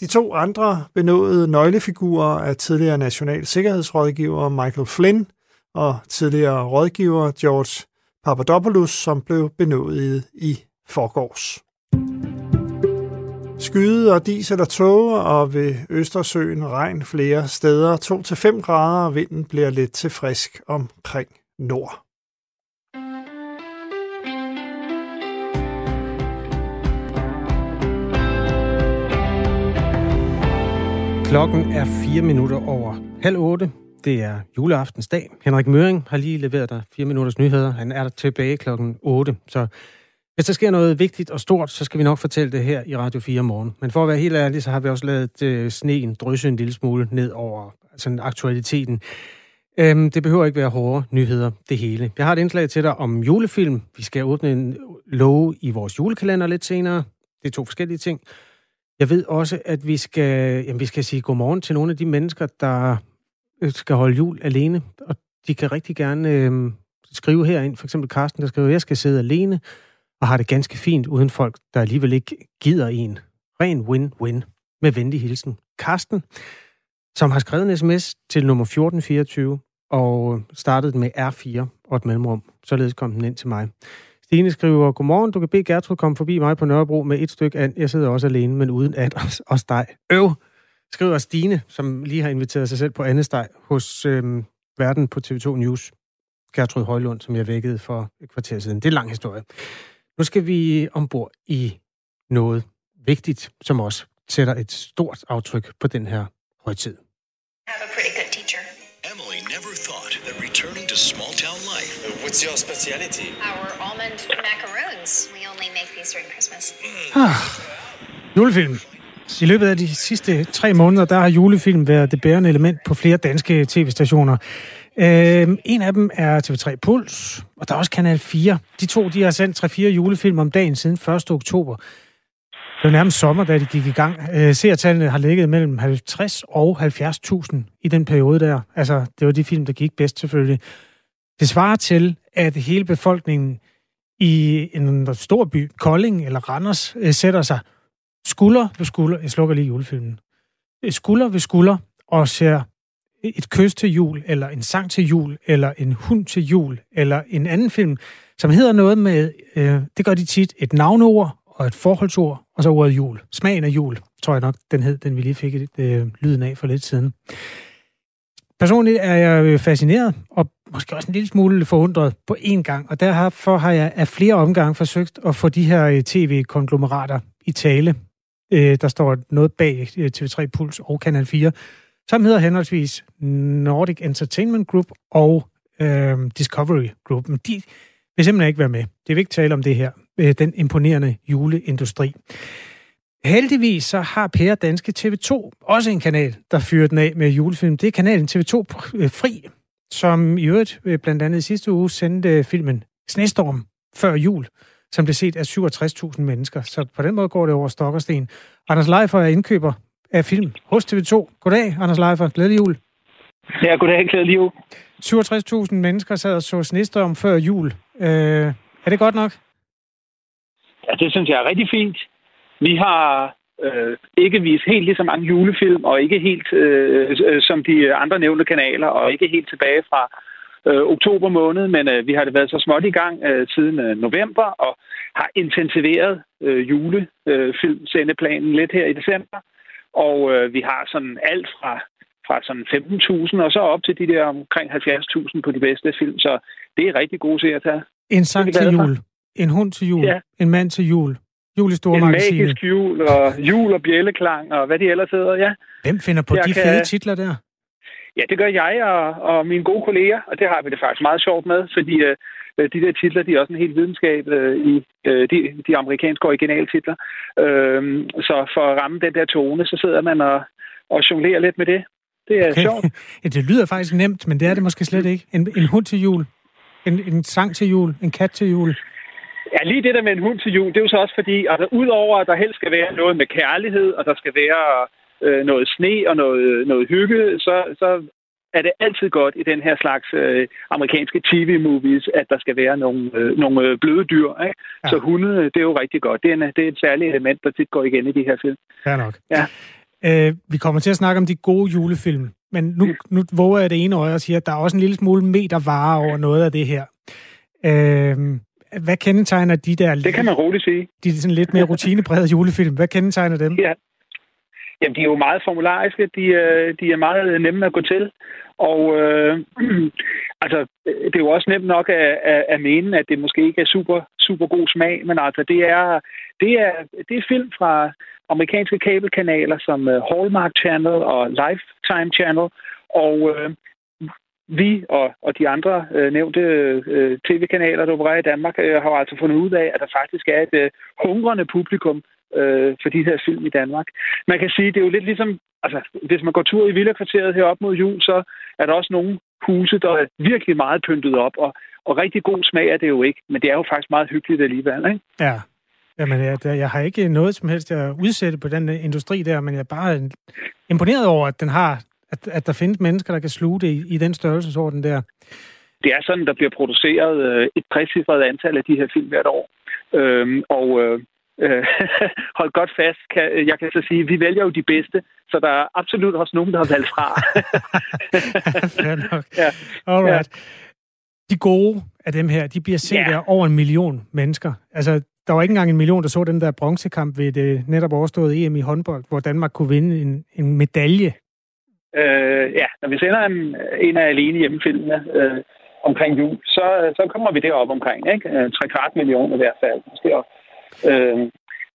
De to andre benåede nøglefigurer er tidligere national sikkerhedsrådgiver Michael Flynn – og tidligere rådgiver George Papadopoulos, som blev benådet i forgårs. Skyde og dis eller tåge, og ved Østersøen regn flere steder. 2-5 grader, og vinden bliver lidt til frisk omkring nord. Klokken er 4 minutter over halv otte. Det er juleaftensdag. Henrik Møring har lige leveret dig fire minutters nyheder. Han er der tilbage klokken 8. Så hvis der sker noget vigtigt og stort, så skal vi nok fortælle det her i Radio 4 morgen. Men for at være helt ærlig, så har vi også lavet øh, sneen drysse en lille smule ned over altså, aktualiteten. Øhm, det behøver ikke være hårde nyheder, det hele. Jeg har et indslag til dig om julefilm. Vi skal åbne en låge i vores julekalender lidt senere. Det er to forskellige ting. Jeg ved også, at vi skal, jamen, vi skal sige godmorgen til nogle af de mennesker, der Øh, skal holde jul alene, og de kan rigtig gerne øh, skrive herind. For eksempel Carsten, der skriver, jeg skal sidde alene og har det ganske fint uden folk, der alligevel ikke gider en. Ren win-win. Med venlig hilsen. Carsten, som har skrevet en sms til nummer 1424. og startet med R4 og et mellemrum. Således kom den ind til mig. Stine skriver, Godmorgen, du kan bede Gertrud komme forbi mig på Nørrebro med et stykke and. Jeg sidder også alene, men uden at <laughs> også dig. Øv, skriver Stine, som lige har inviteret sig selv på andesteg hos øhm, Verden på TV2 News. Gertrud Højlund, som jeg vækkede for et kvarter siden. Det er en lang historie. Nu skal vi ombord i noget vigtigt, som også sætter et stort aftryk på den her højtid. Have a pretty good teacher. Emily never thought that returning to small town life. What's your specialty? Our almond macaroons. We only make these during Christmas. Ah, julefilm. I løbet af de sidste tre måneder, der har julefilm været det bærende element på flere danske tv-stationer. Øhm, en af dem er TV3 Puls, og der er også Kanal 4. De to de har sendt 3-4 julefilm om dagen siden 1. oktober. Det var nærmest sommer, da de gik i gang. Øh, seertallene har ligget mellem 50 og 70.000 i den periode der. Altså, det var de film, der gik bedst selvfølgelig. Det svarer til, at hele befolkningen i en stor by, Kolding eller Randers, øh, sætter sig skulder ved skulder, jeg slukker lige julefilmen, skulder ved skulder og ser et kys til jul, eller en sang til jul, eller en hund til jul, eller en anden film, som hedder noget med, øh, det gør de tit, et navneord og et forholdsord, og så ordet jul. Smagen af jul, tror jeg nok, den hed, den vi lige fik øh, lyden af for lidt siden. Personligt er jeg fascineret, og måske også en lille smule forundret på én gang, og derfor har jeg af flere omgange forsøgt at få de her øh, tv-konglomerater i tale. Øh, der står noget bag øh, TV3 Puls og Kanal 4, som hedder henholdsvis Nordic Entertainment Group og øh, Discovery Group. Men de vil simpelthen ikke være med. Det er ikke tale om det her. Øh, den imponerende juleindustri. Heldigvis så har Per Danske TV2 også en kanal, der fyrer den af med julefilm. Det er kanalen TV2 øh, Fri, som i øvrigt øh, blandt andet i sidste uge sendte filmen Snestorm før jul, som blev set af 67.000 mennesker. Så på den måde går det over stok og sten. Anders Leifer er indkøber af film hos TV2. Goddag, Anders Leifer. Glædelig jul. Ja, goddag. Glædelig jul. 67.000 mennesker sad og så Snestorm før jul. Øh, er det godt nok? Ja, det synes jeg er rigtig fint. Vi har øh, ikke vist helt lige så mange julefilm, og ikke helt øh, øh, som de andre nævnte kanaler, og ikke helt tilbage fra øh, oktober måned, men øh, vi har det været så småt i gang øh, siden øh, november, og har intensiveret øh, julefilmsendeplanen lidt her i december. Og øh, vi har sådan alt fra fra sådan 15.000 og så op til de der omkring 70.000 på de bedste film. Så det er rigtig gode serier at tage. En sang til jul. En hund til jul. Ja. En mand til jul. Jul i store En magisk jul, og jul og bjælleklang, og hvad de ellers hedder, ja. Hvem finder på jeg de kan... fede titler der? Ja, det gør jeg og, og mine gode kolleger, og det har vi det faktisk meget sjovt med, fordi øh, de der titler, de er også en helt videnskab øh, i øh, de, de amerikanske originaltitler. Øh, så for at ramme den der tone, så sidder man og, og jonglerer lidt med det. Det er okay. sjovt. <laughs> ja, det lyder faktisk nemt, men det er det måske slet ikke. En, en hund til jul, en, en sang til jul, en kat til jul. Ja, lige det der med en hund til jul, det er jo så også fordi, altså udover at der helst skal være noget med kærlighed, og der skal være øh, noget sne og noget, noget hygge, så, så er det altid godt i den her slags øh, amerikanske tv-movies, at der skal være nogle, øh, nogle øh, bløde dyr. Ikke? Ja. Så hunde, det er jo rigtig godt. Det er, en, det er et særligt element, der tit går igen i de her film. Ja nok. Ja. Øh, vi kommer til at snakke om de gode julefilm, men nu, nu våger jeg det ene øje og siger, at der er også en lille smule meter vare over noget af det her. Øh, hvad kendetegner de der... Det kan man roligt sige. De sådan lidt mere rutineprægede julefilm. Hvad kendetegner dem? Ja. Jamen, de er jo meget formulariske. De, øh, de er meget nemme at gå til. Og øh, <clears throat> altså, det er jo også nemt nok at, at, at mene, at det måske ikke er super, super god smag, men altså, det er, det er, det er film fra amerikanske kabelkanaler som øh, Hallmark Channel og Lifetime Channel, og øh, vi og, og de andre øh, nævnte øh, tv-kanaler, der opererer i Danmark, øh, har altså fundet ud af, at der faktisk er et øh, hungrende publikum øh, for de her film i Danmark. Man kan sige, det er jo lidt ligesom, altså hvis man går tur i Villakvarteret herop mod jul, så er der også nogle huse, der er virkelig meget pyntet op, og, og rigtig god smag er det jo ikke, men det er jo faktisk meget hyggeligt alligevel, ikke? Ja. Jamen, jeg, jeg har ikke noget som helst at udsætte på den industri der, men jeg er bare imponeret over, at den har, at, at der findes mennesker, der kan sluge det i, i den størrelsesorden der. Det er sådan, der bliver produceret øh, et præcifret antal af de her film hvert år. Øhm, og øh, øh, <laughs> hold godt fast. Kan, jeg kan så sige, vi vælger jo de bedste, så der er absolut også nogen, der har valgt fra. <laughs> nok. Ja. Alright. Ja. De gode af dem her, de bliver set ja. af over en million mennesker. Altså, der var ikke engang en million, der så den der bronzekamp ved det netop overståede EM i håndbold, hvor Danmark kunne vinde en, en medalje. Øh, ja, når vi sender en, en af alene hjemmefilmene øh, omkring jul, så, så kommer vi derop omkring, ikke? Øh, tre kvart millioner i hvert fald. Måske også. Øh,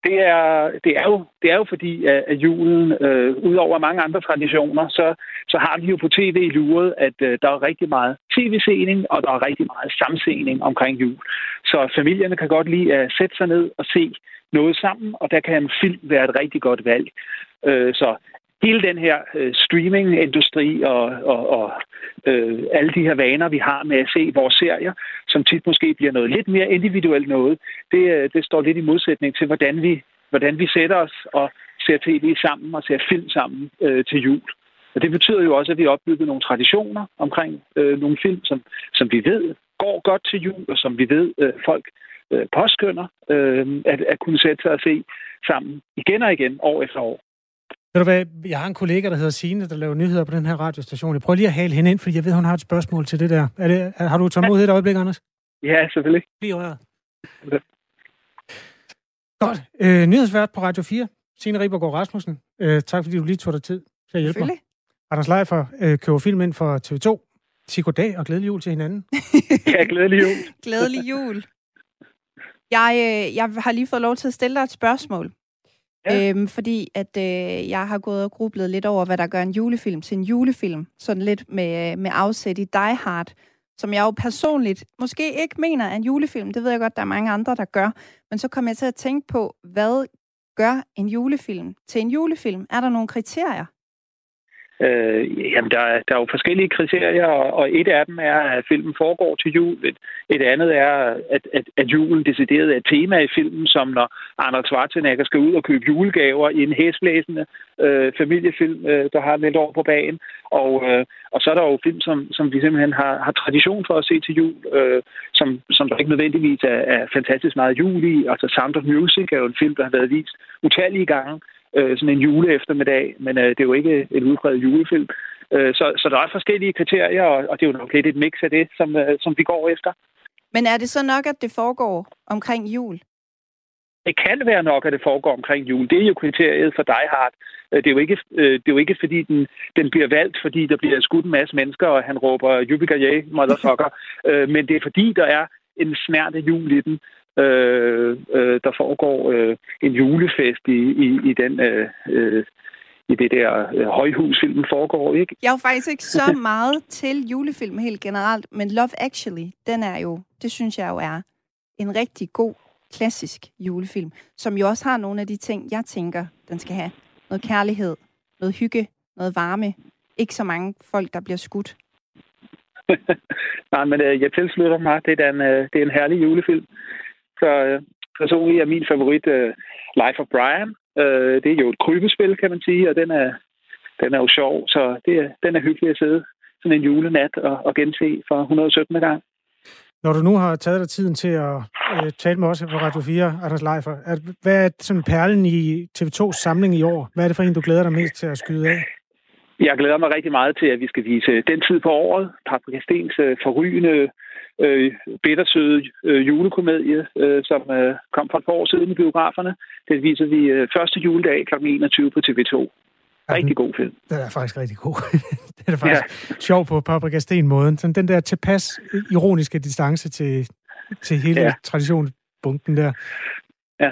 det er, det er, jo, det er jo fordi, at, at julen, øh, udover mange andre traditioner, så, så har vi jo på tv luret, at øh, der er rigtig meget tv-sening, og der er rigtig meget samsening omkring jul. Så familierne kan godt lide at sætte sig ned og se noget sammen, og der kan en film være et rigtig godt valg. Øh, så hele den her øh, streaming-industri og, og, og øh, alle de her vaner, vi har med at se vores serier, som tit måske bliver noget lidt mere individuelt noget, det, øh, det står lidt i modsætning til, hvordan vi, hvordan vi sætter os og ser tv sammen og ser film sammen øh, til jul. Og det betyder jo også, at vi har opbygget nogle traditioner omkring øh, nogle film, som, som vi ved går godt til jul, og som vi ved øh, folk øh, påskynder øh, at, at kunne sætte sig og se sammen igen og igen, år efter år. Ved du hvad, jeg har en kollega, der hedder Signe, der laver nyheder på den her radiostation. Jeg prøver lige at hale hende ind, fordi jeg ved, hun har et spørgsmål til det der. Er det, har du tålmodighed et øjeblik, Anders? Ja, selvfølgelig. Bliv røret. Godt. Øh, nyhedsvært på Radio 4, Signe Ribergaard Rasmussen. Øh, tak fordi du lige tog dig tid til at hjælpe mig. Anders Leifer øh, køber film ind for TV2. Sig goddag og glædelig jul til hinanden. <laughs> ja, glædelig jul. glædelig jul. Jeg, øh, jeg har lige fået lov til at stille dig et spørgsmål. Ja. Øhm, fordi at øh, jeg har gået og grublet lidt over, hvad der gør en julefilm til en julefilm. Sådan lidt med, øh, med afsæt i Die Hard, som jeg jo personligt måske ikke mener er en julefilm. Det ved jeg godt, der er mange andre, der gør. Men så kom jeg til at tænke på, hvad gør en julefilm til en julefilm? Er der nogle kriterier? Øh, jamen, der, der er jo forskellige kriterier, og, og et af dem er, at filmen foregår til jul. Et, et andet er, at, at, at julen decideret er et tema i filmen, som når Arnold Schwarzenegger skal ud og købe julegaver i en hæsblæsende øh, familiefilm, øh, der har lidt år på bagen. Og, øh, og så er der jo film, som, som vi simpelthen har, har tradition for at se til jul, øh, som, som der ikke nødvendigvis er, er fantastisk meget jul i. Altså Sound of Music er jo en film, der har været vist utallige gange øh, sådan en juleeftermiddag, men øh, det er jo ikke en udbredt julefilm. Øh, så, så der er forskellige kriterier, og, og det er jo nok lidt et mix af det, som, øh, som vi går efter. Men er det så nok, at det foregår omkring jul? Det kan være nok, at det foregår omkring jul. Det er jo kriteriet for Die Hard. Øh, det er jo ikke, øh, det er jo ikke fordi den, den bliver valgt, fordi der bliver skudt en masse mennesker, og han råber Jubilee, motherfucker. <laughs> Øh, men det er fordi, der er en smerte jul i den øh, øh, der foregår øh, en julefest i, i, i den øh, øh, i det der øh, højhus, filmen foregår, ikke? Jeg er jo faktisk ikke så <laughs> meget til julefilm helt generelt, men Love Actually, den er jo, det synes jeg jo er en rigtig god, klassisk julefilm, som jo også har nogle af de ting, jeg tænker, den skal have. Noget kærlighed, noget hygge, noget varme. Ikke så mange folk, der bliver skudt. <laughs> Nej, men øh, jeg tilslutter mig. Det er, en, øh, det er en herlig julefilm. Så øh, personligt er min favorit øh, Life of Brian. Øh, det er jo et krybespil, kan man sige, og den er, den er jo sjov, så det er, den er hyggelig at sidde sådan en julenat og, og gense for 117. gang. Når du nu har taget dig tiden til at øh, tale med os på Radio 4, Anders Leifer, at, hvad er sådan perlen i TV2's samling i år? Hvad er det for en, du glæder dig mest til at skyde af? Jeg glæder mig rigtig meget til, at vi skal vise den tid på året. Paprika Stens øh, forrygende øh, bittersøde øh, julekomedie, øh, som øh, kom for et par år siden i biograferne. Den viser vi øh, første juledag kl. 21 på TV2. Rigtig god film. Den er faktisk rigtig god. <laughs> den er faktisk ja. sjov på Paprika Sten-måden. Sådan den der tilpas ironiske distance til, til hele ja. traditionsbunken der. Ja.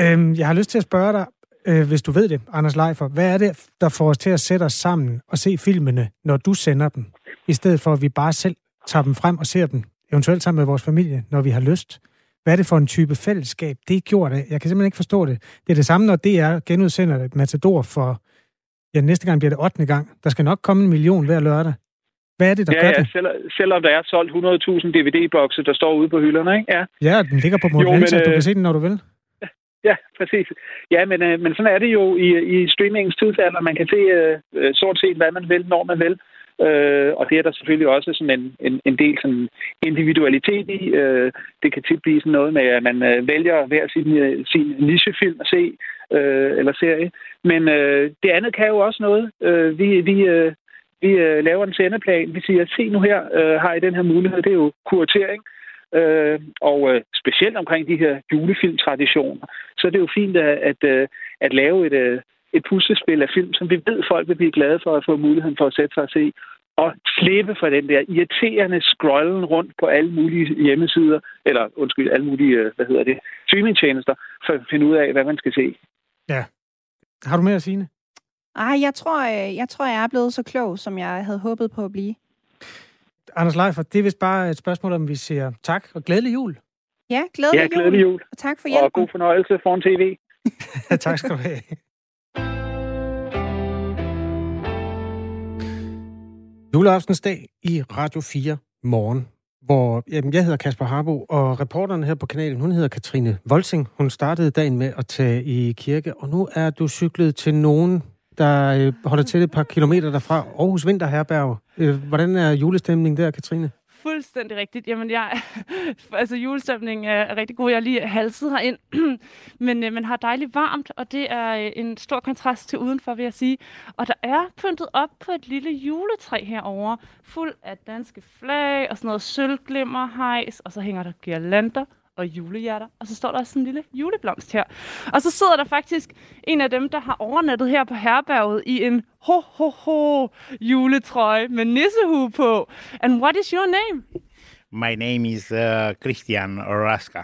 Øhm, jeg har lyst til at spørge dig, øh, hvis du ved det, Anders Leifer, hvad er det, der får os til at sætte os sammen og se filmene, når du sender dem, i stedet for at vi bare selv tager dem frem og ser dem, eventuelt sammen med vores familie, når vi har lyst. Hvad er det for en type fællesskab, det er gjort af? Jeg kan simpelthen ikke forstå det. Det er det samme, når DR genudsender Matador for, ja, næste gang bliver det 8. gang. Der skal nok komme en million hver lørdag. Hvad er det, der ja, gør ja, det? Selv, selvom der er solgt 100.000 DVD-bokse, der står ude på hylderne, ikke? Ja, ja den ligger på Montense, du kan øh, se den, når du vil. Ja, præcis. Ja, men, øh, men sådan er det jo i, i streamingens tidsalder. Man kan se øh, øh stort set, hvad man vil, når man vil. Øh, og det er der selvfølgelig også sådan en, en, en del sådan individualitet i. Øh, det kan tit blive sådan noget med, at man øh, vælger hver sin, øh, sin nichefilm at se, øh, eller serie. Men øh, det andet kan jo også noget. Øh, vi vi, øh, vi øh, laver en sendeplan. Vi siger, se nu her, øh, har I den her mulighed. Det er jo kuratering. Øh, og øh, specielt omkring de her julefilmtraditioner, så er det jo fint at, at, øh, at lave et, øh, et puslespil af film, som vi ved, folk vil blive glade for at få muligheden for at sætte sig og se, og slippe fra den der irriterende scrollen rundt på alle mulige hjemmesider, eller undskyld, alle mulige, øh, hvad hedder det, streamingtjenester, for at finde ud af, hvad man skal se. Ja. Har du mere at sige? Ej, jeg tror, øh, jeg tror, jeg er blevet så klog, som jeg havde håbet på at blive. Anders Leifer, det er vist bare et spørgsmål, om vi siger tak og glædelig jul. Ja, glædelig, ja, glædelig jul. jul. Og tak for hjælpen. Og god fornøjelse foran tv. <laughs> tak skal du have. Juleaftensdag i Radio 4 morgen, hvor jamen, jeg hedder Kasper Harbo, og reporteren her på kanalen, hun hedder Katrine Volsing. Hun startede dagen med at tage i kirke, og nu er du cyklet til nogen, der øh, holder til et par kilometer derfra, Aarhus Vinterherberg. Øh, hvordan er julestemningen der, Katrine? Fuldstændig rigtigt. Jamen, jeg, <laughs> altså julestemningen er rigtig god. Jeg er lige halset herind, <clears throat> men øh, man har dejligt varmt, og det er øh, en stor kontrast til udenfor, vil jeg sige. Og der er pyntet op på et lille juletræ herover, fuld af danske flag og sådan noget sølvglimmerhejs, og så hænger der girlander og julehjerter. Og så står der også sådan en lille juleblomst her. Og så sidder der faktisk en af dem, der har overnattet her på herberget i en ho-ho-ho juletrøje med nissehue på. And what is your name? My name is uh, Christian Raska.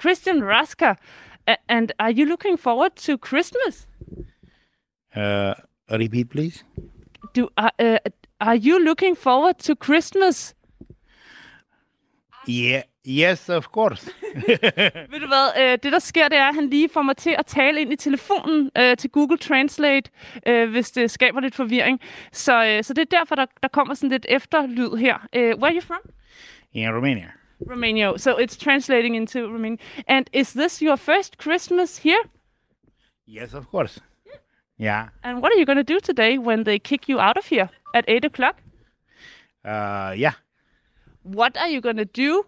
Christian Raska. and are you looking forward to Christmas? Uh, repeat, please. Do, uh, uh, are you looking forward to Christmas? Yeah, Yes, of course. <laughs> Ved du hvad, øh, det der sker, det er, at han lige får mig til at tale ind i telefonen øh, til Google Translate, øh, hvis det skaber lidt forvirring. Så, øh, så det er derfor, der, der kommer sådan lidt efterlyd her. Uh, where are you from? In Romania. Romania. So it's translating into Romanian. And is this your first Christmas here? Yes, of course. Yeah. And what are you going to do today when they kick you out of here at 8 o'clock? Uh, yeah. What are you going to do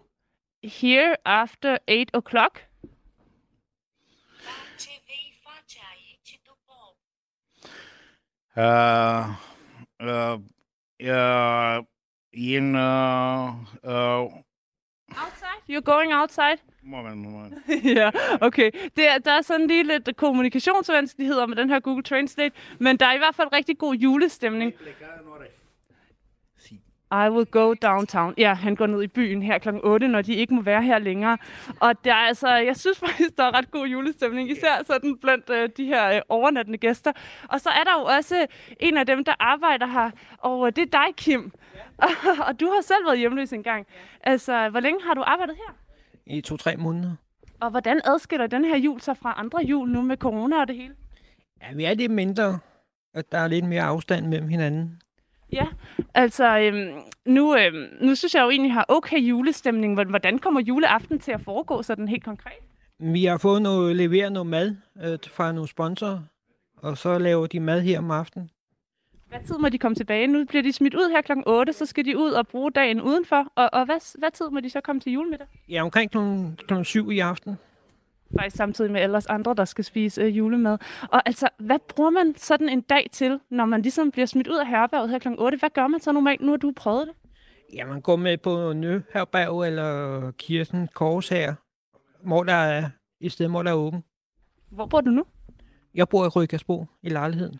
here after 8 o'clock? Uh, uh, uh, in, uh, uh, Outside? You're going outside? Moment, moment. <laughs> ja, okay. Det er, der er sådan lige lidt kommunikationsvanskeligheder med den her Google Translate, men der er i hvert fald rigtig god julestemning. I will go downtown. Ja, han går ned i byen her kl. 8, når de ikke må være her længere. Og der er altså, jeg synes faktisk, der er ret god julestemning, især sådan blandt øh, de her øh, overnattende gæster. Og så er der jo også en af dem, der arbejder her, og øh, det er dig, Kim. Ja. <laughs> og du har selv været hjemløs engang. Ja. Altså, hvor længe har du arbejdet her? I to-tre måneder. Og hvordan adskiller den her jul sig fra andre jul nu med corona og det hele? Ja, vi er lidt mindre, at der er lidt mere afstand mellem hinanden. Ja, altså øhm, nu, øhm, nu synes jeg jo egentlig, at har okay julestemning. Hvordan kommer juleaften til at foregå sådan helt konkret? Vi har fået noget, leveret noget mad øh, fra nogle sponsorer, og så laver de mad her om aftenen. Hvad tid må de komme tilbage? Nu bliver de smidt ud her kl. 8, så skal de ud og bruge dagen udenfor. Og, og hvad, hvad tid må de så komme til julemiddag? Ja, omkring kl. 7 i aften faktisk samtidig med alle os andre, der skal spise øh, julemad. Og altså, hvad bruger man sådan en dag til, når man ligesom bliver smidt ud af herberget her kl. 8? Hvad gør man så normalt, nu har du prøvet det? Ja, man går med på Nøherberg eller Kirsten Kors her, hvor der er et sted, hvor der er åben. Hvor bor du nu? Jeg bor i Rødgasbo i lejligheden.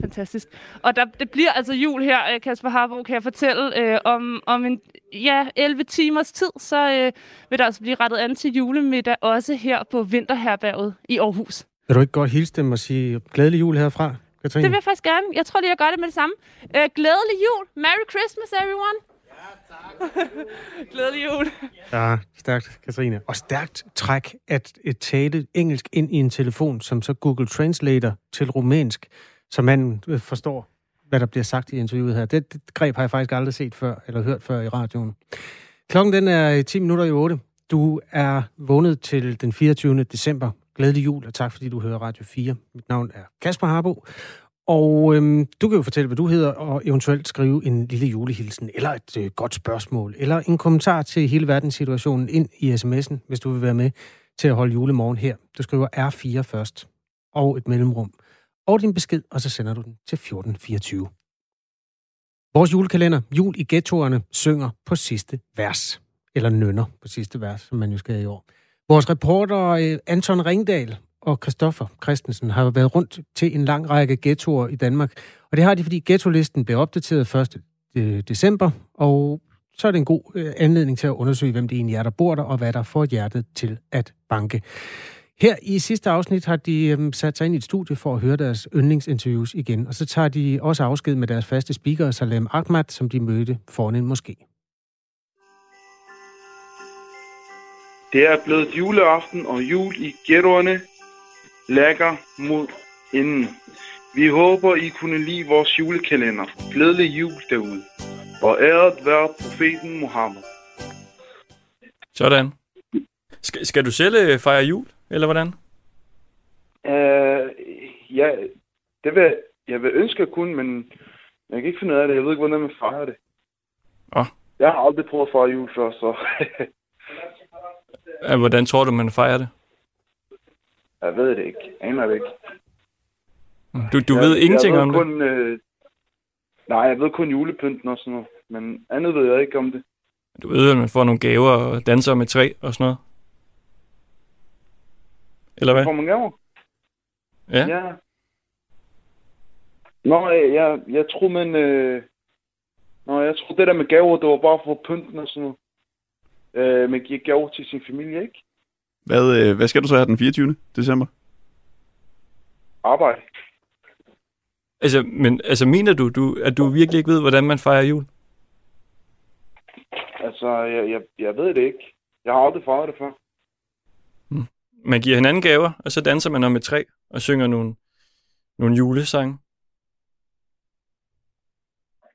Fantastisk. Og der, det bliver altså jul her, øh, Kasper Harbo, kan jeg fortælle. Øh, om, om en ja, 11 timers tid, så øh, vil der altså blive rettet an til julemiddag, også her på Vinterherberget i Aarhus. Vil du ikke godt hilse dem og sige glædelig jul herfra, Katrine? Det vil jeg faktisk gerne. Jeg tror lige, jeg gør det med det samme. Øh, glædelig jul. Merry Christmas, everyone. Ja, tak. <laughs> glædelig jul. Ja, stærkt, Katrine. Og stærkt træk at et tale engelsk ind i en telefon, som så Google Translator til rumænsk så manden forstår, hvad der bliver sagt i interviewet her. Det, det greb har jeg faktisk aldrig set før, eller hørt før i radioen. Klokken den er 10 minutter i 8. Du er vågnet til den 24. december. Glædelig jul, og tak fordi du hører Radio 4. Mit navn er Kasper Harbo. Og øhm, du kan jo fortælle, hvad du hedder, og eventuelt skrive en lille julehilsen, eller et øh, godt spørgsmål, eller en kommentar til hele verdenssituationen ind i sms'en, hvis du vil være med til at holde julemorgen her. Du skriver R4 først, og et mellemrum, og din besked, og så sender du den til 1424. Vores julekalender, Jul i ghettoerne, synger på sidste vers. Eller nønner på sidste vers, som man jo skal i år. Vores reporter øh, Anton Ringdal og Christoffer Christensen har været rundt til en lang række ghettoer i Danmark. Og det har de, fordi ghetto-listen blev opdateret 1. Øh, december, og så er det en god øh, anledning til at undersøge, hvem det egentlig er, der bor der, og hvad der får hjertet til at banke. Her i sidste afsnit har de øhm, sat sig ind i et studie for at høre deres yndlingsinterviews igen, og så tager de også afsked med deres faste speaker, Salem Ahmad, som de mødte foran en moské. Det er blevet juleaften, og jul i ghettoerne lægger mod inden. Vi håber, I kunne lide vores julekalender. Glædelig jul derude. Og æret være profeten Mohammed. Sådan. Skal, skal du selv øh, fejre jul, eller hvordan? Uh, ja, det vil, jeg vil ønske at kunne, men jeg kan ikke finde ud af det. Jeg ved ikke, hvordan man fejrer det. Oh. Jeg har aldrig prøvet at fejre jul før, så... <laughs> hvordan tror du, man fejrer det? Jeg ved det ikke. Jeg aner det ikke. Du, du jeg, ved ingenting jeg ved om kun, det? Øh, nej, jeg ved kun julepynten og sådan noget. Men andet ved jeg ikke om det. Du ved, at man får nogle gaver og danser med træ og sådan noget? Eller hvad? Får man gaver? Ja. ja. Nå, jeg, jeg, jeg tror, men... Øh... Nå, jeg tror, det der med gaver, det var bare for pynten og sådan noget. Øh, man giver gaver til sin familie, ikke? Hvad, øh, hvad skal du så have den 24. december? Arbejde. Altså, men, altså mener du, du, at du virkelig ikke ved, hvordan man fejrer jul? Altså, jeg, jeg, jeg ved det ikke. Jeg har aldrig fejret det før. Man giver hinanden gaver, og så danser man om et træ og synger nogle, nogle julesange.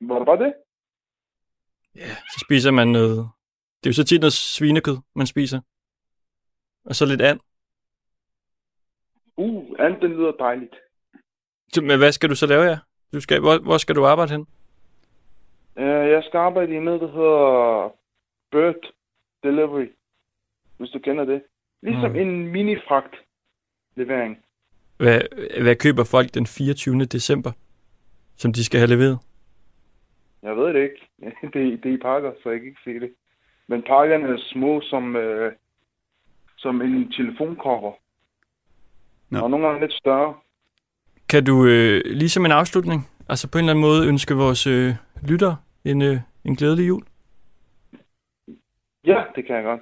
Var det? Ja, så spiser man noget... Det er jo så tit noget svinekød, man spiser. Og så lidt and. Uh, and den lyder dejligt. Så, men hvad skal du så lave, ja? Du skal, hvor, hvor skal du arbejde hen? Uh, jeg skal arbejde i noget, der hedder Bird Delivery, hvis du kender det. Ligesom mm. en mini-fragt levering. Hvad, hvad køber folk den 24. december, som de skal have leveret? Jeg ved det ikke. <laughs> det, det er i pakker, så jeg kan ikke se det. Men pakkerne er små som, øh, som en telefoncover. No. Og nogle gange lidt større. Kan du, øh, ligesom en afslutning, altså på en eller anden måde ønske vores øh, lytter en, øh, en glædelig jul? Ja, det kan jeg godt.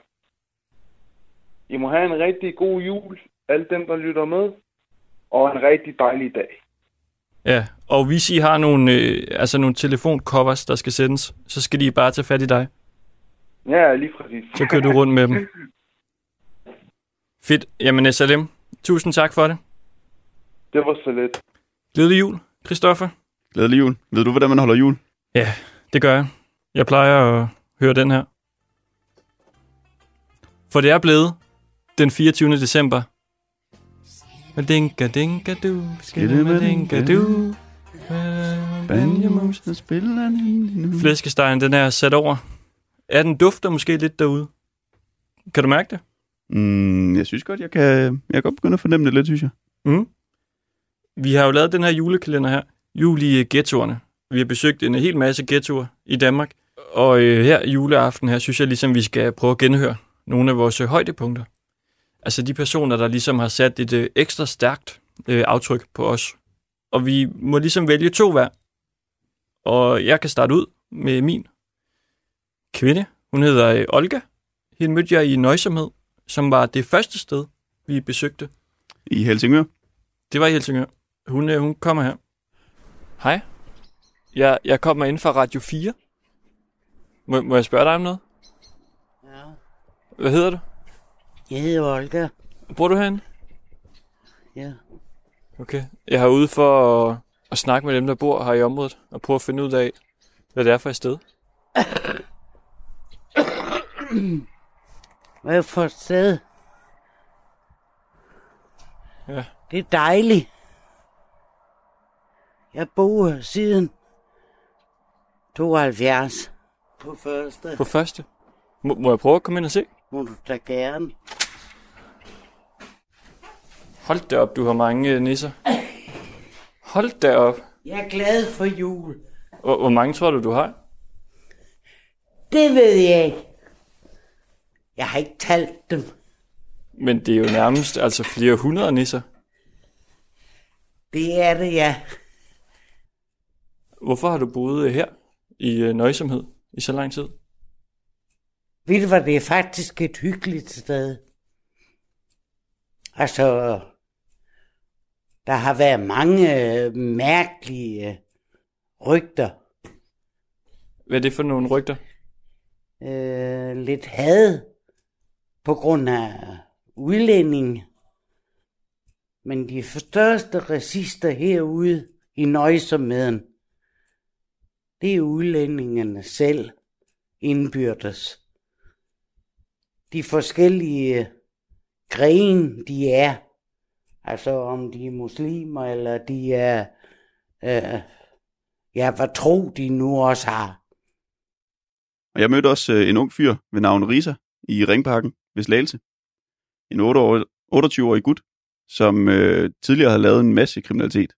I må have en rigtig god jul, alle dem, der lytter med, og en rigtig dejlig dag. Ja, og hvis I har nogle, øh, altså nogle telefoncovers, der skal sendes, så skal de bare tage fat i dig. Ja, lige præcis. Så kører du rundt med dem. Fedt. Jamen, Salem, tusind tak for det. Det var så let. Glædelig jul, Christoffer. Glædelig jul. Ved du, hvordan man holder jul? Ja, det gør jeg. Jeg plejer at høre den her. For det er blevet den 24. december. Dinka dinka du, skille dinka du. Banjamusen spiller nu. Flæskestegen, den er sat over. Er den dufter måske lidt derude? Kan du mærke det? Mm, jeg synes godt, jeg kan, jeg kan godt begynde at fornemme det lidt, synes jeg. Mm. Vi har jo lavet den her julekalender her. Jul i ghettoerne. Vi har besøgt en hel masse ghettoer i Danmark. Og øh, her juleaften her, synes jeg ligesom, vi skal prøve at genhøre nogle af vores højdepunkter. Altså de personer, der ligesom har sat et øh, ekstra stærkt øh, aftryk på os. Og vi må ligesom vælge to hver. Og jeg kan starte ud med min kvinde. Hun hedder øh, Olga. Hende mødte jeg i Nøjsomhed, som var det første sted, vi besøgte. I Helsingør? Det var i Helsingør. Hun, øh, hun kommer her. Hej. Jeg, jeg kommer ind fra Radio 4. Må, må jeg spørge dig om noget? Ja. Hvad hedder du? Jeg hedder Olga. Bor du herinde? Ja. Okay. Jeg har ude for at, at snakke med dem, der bor her i området, og prøve at finde ud af, hvad det er for et sted. Hvad for et sted? Ja. Det er dejligt. Jeg bor siden 72 på første. På første? Må, må jeg prøve at komme ind og se? Du da gerne. Hold da op, du har mange øh, nisser. Hold da op. Jeg er glad for jul. Hvor, hvor mange tror du, du har? Det ved jeg ikke. Jeg har ikke talt dem. Men det er jo nærmest altså flere hundrede nisser. Det er det, ja. Hvorfor har du boet her i øh, nøjsomhed i så lang tid? Ved du hvad, det er faktisk et hyggeligt sted. Altså, der har været mange øh, mærkelige øh, rygter. Hvad er det for nogle rygter? Øh, lidt had på grund af udlænding. Men de største racister herude i nøjsomheden, det er udlændingene selv indbyrdes. De forskellige grene, de er, altså om de er muslimer, eller de er, øh, ja, hvad tro de nu også har. Og jeg mødte også øh, en ung fyr ved navn Risa i Ringparken ved Slagelse. En 28-årig gut, som øh, tidligere havde lavet en masse kriminalitet.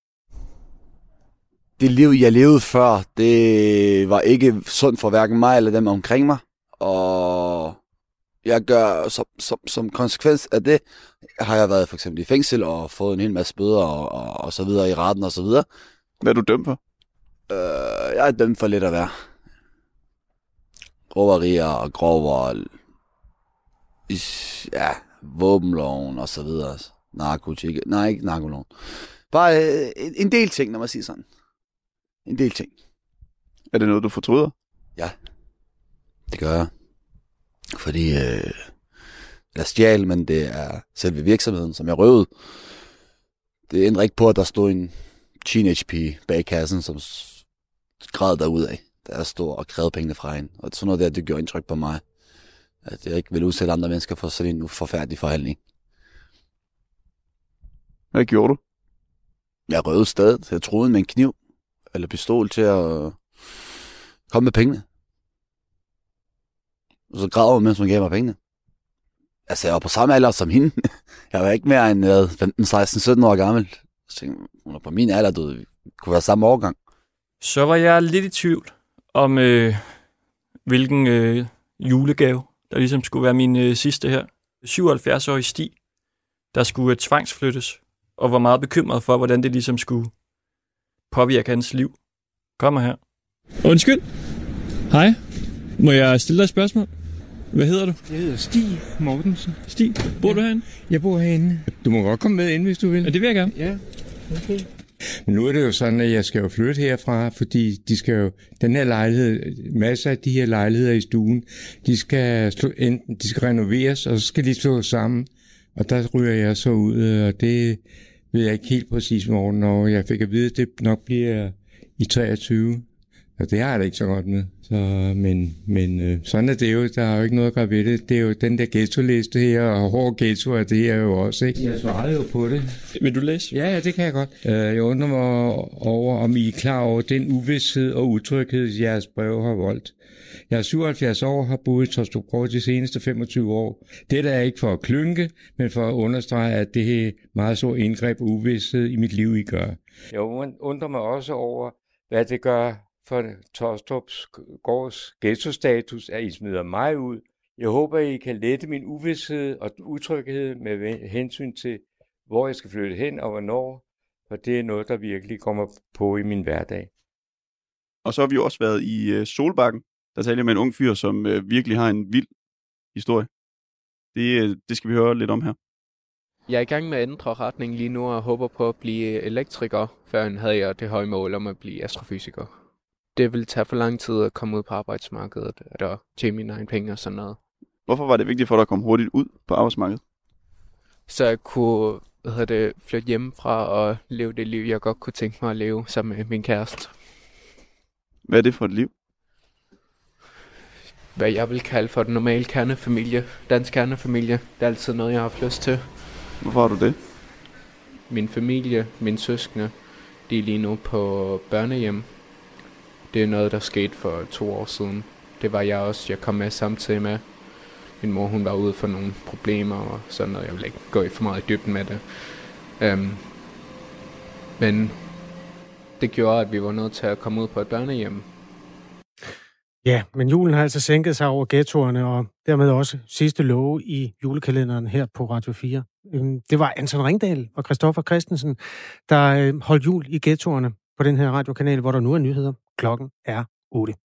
Det liv, jeg levede før, det var ikke sundt for hverken mig eller dem omkring mig. Og jeg gør, som, som, som konsekvens af det, har jeg været for eksempel i fængsel og fået en hel masse bøder og, og, og så videre i retten og så videre. Hvad er du dømt for? Øh, jeg er dømt for lidt at være. Roverier og grov vold. Ja, våbenloven og så videre. Narkotik. Nej, ikke narkoloven. Bare øh, en, en del ting, når man siger sådan. En del ting. Er det noget, du fortryder? Ja, det gør jeg. Fordi øh, jeg stjal, men det er selve virksomheden, som jeg røvede. Det ændrer ikke på, at der stod en teenage pige bag kassen, som græd da jeg stod og krævede pengene fra hende. Og sådan noget der, det gjorde indtryk på mig. At jeg ikke vil udsætte andre mennesker for sådan en forfærdelig forhandling. Hvad gjorde du? Jeg røvede stedet. Jeg troede med en kniv eller pistol til at komme med pengene. Og så græd hun, mens hun gav mig pengene. Altså, jeg var på samme alder som hende. <laughs> Jeg var ikke mere end hvad, 15, 16, 17 år gammel. Så tænkte, jeg, hun er på min alder, du kunne være samme årgang. Så var jeg lidt i tvivl om, øh, hvilken øh, julegave, der ligesom skulle være min øh, sidste her. 77-årig Stig, der skulle øh, tvangsflyttes, og var meget bekymret for, hvordan det ligesom skulle påvirke hans liv. Kommer her. Undskyld. Hej. Må jeg stille dig et spørgsmål? Hvad hedder du? Jeg hedder Stig Mortensen. Stig, bor du herinde? Jeg bor herinde. Du må godt komme med ind, hvis du vil. Ja, det vil jeg gerne. Ja, okay. Men nu er det jo sådan, at jeg skal jo flytte herfra, fordi de skal jo, den her lejlighed, masser af de her lejligheder i stuen, de skal, slå, enten, de skal renoveres, og så skal de slå sammen. Og der ryger jeg så ud, og det ved jeg ikke helt præcis, hvornår jeg fik at vide, at det nok bliver i 23. Og det har jeg da ikke så godt med. Så, men men øh, sådan er det jo. Der er jo ikke noget at gøre ved det. Det er jo den der ghetto-liste her, og hård ghetto er det her jo også. Ikke? Jeg svarede jo på det. Vil du læse? Ja, ja, det kan jeg godt. Øh, Jeg undrer mig over, om I er klar over den uvidshed og utryghed, jeres brev har voldt. Jeg er 77 år og har boet i Tostrup de seneste 25 år. Dette er ikke for at klynke, men for at understrege, at det er meget stor indgreb og uvidshed i mit liv, I gør. Jeg undrer mig også over, hvad det gør for Tostrups gårds ghetto-status, at I smider mig ud. Jeg håber, I kan lette min uvidshed og utryghed med hensyn til, hvor jeg skal flytte hen og hvornår, for det er noget, der virkelig kommer på i min hverdag. Og så har vi jo også været i øh, Solbakken. Der taler jeg med en ung fyr, som øh, virkelig har en vild historie. Det, øh, det skal vi høre lidt om her. Jeg er i gang med at ændre retning lige nu og håber på at blive elektriker. Før havde jeg det høje mål om at blive astrofysiker. Det vil tage for lang tid at komme ud på arbejdsmarkedet og tjene mine egne penge og sådan noget. Hvorfor var det vigtigt for dig at komme hurtigt ud på arbejdsmarkedet? Så jeg kunne hvad hedder det, flytte hjemmefra og leve det liv, jeg godt kunne tænke mig at leve sammen med min kæreste. Hvad er det for et liv? Hvad jeg vil kalde for den normale kernefamilie. Dansk kernefamilie. Det er altid noget, jeg har haft lyst til. Hvorfor har du det? Min familie, mine søskende, De er lige nu på børnehjem. Det er noget, der skete for to år siden. Det var jeg også. Jeg kom med samtidig med. Min mor hun var ude for nogle problemer og sådan noget. Jeg vil ikke gå i for meget i dybden med det. Um, men det gjorde, at vi var nødt til at komme ud på et børnehjem. Ja, men julen har altså sænket sig over ghettoerne, og dermed også sidste love i julekalenderen her på Radio 4. Øhm, det var Anton Ringdal og Christoffer Christensen, der øh, holdt jul i ghettoerne på den her radiokanal, hvor der nu er nyheder. Klokken er 8.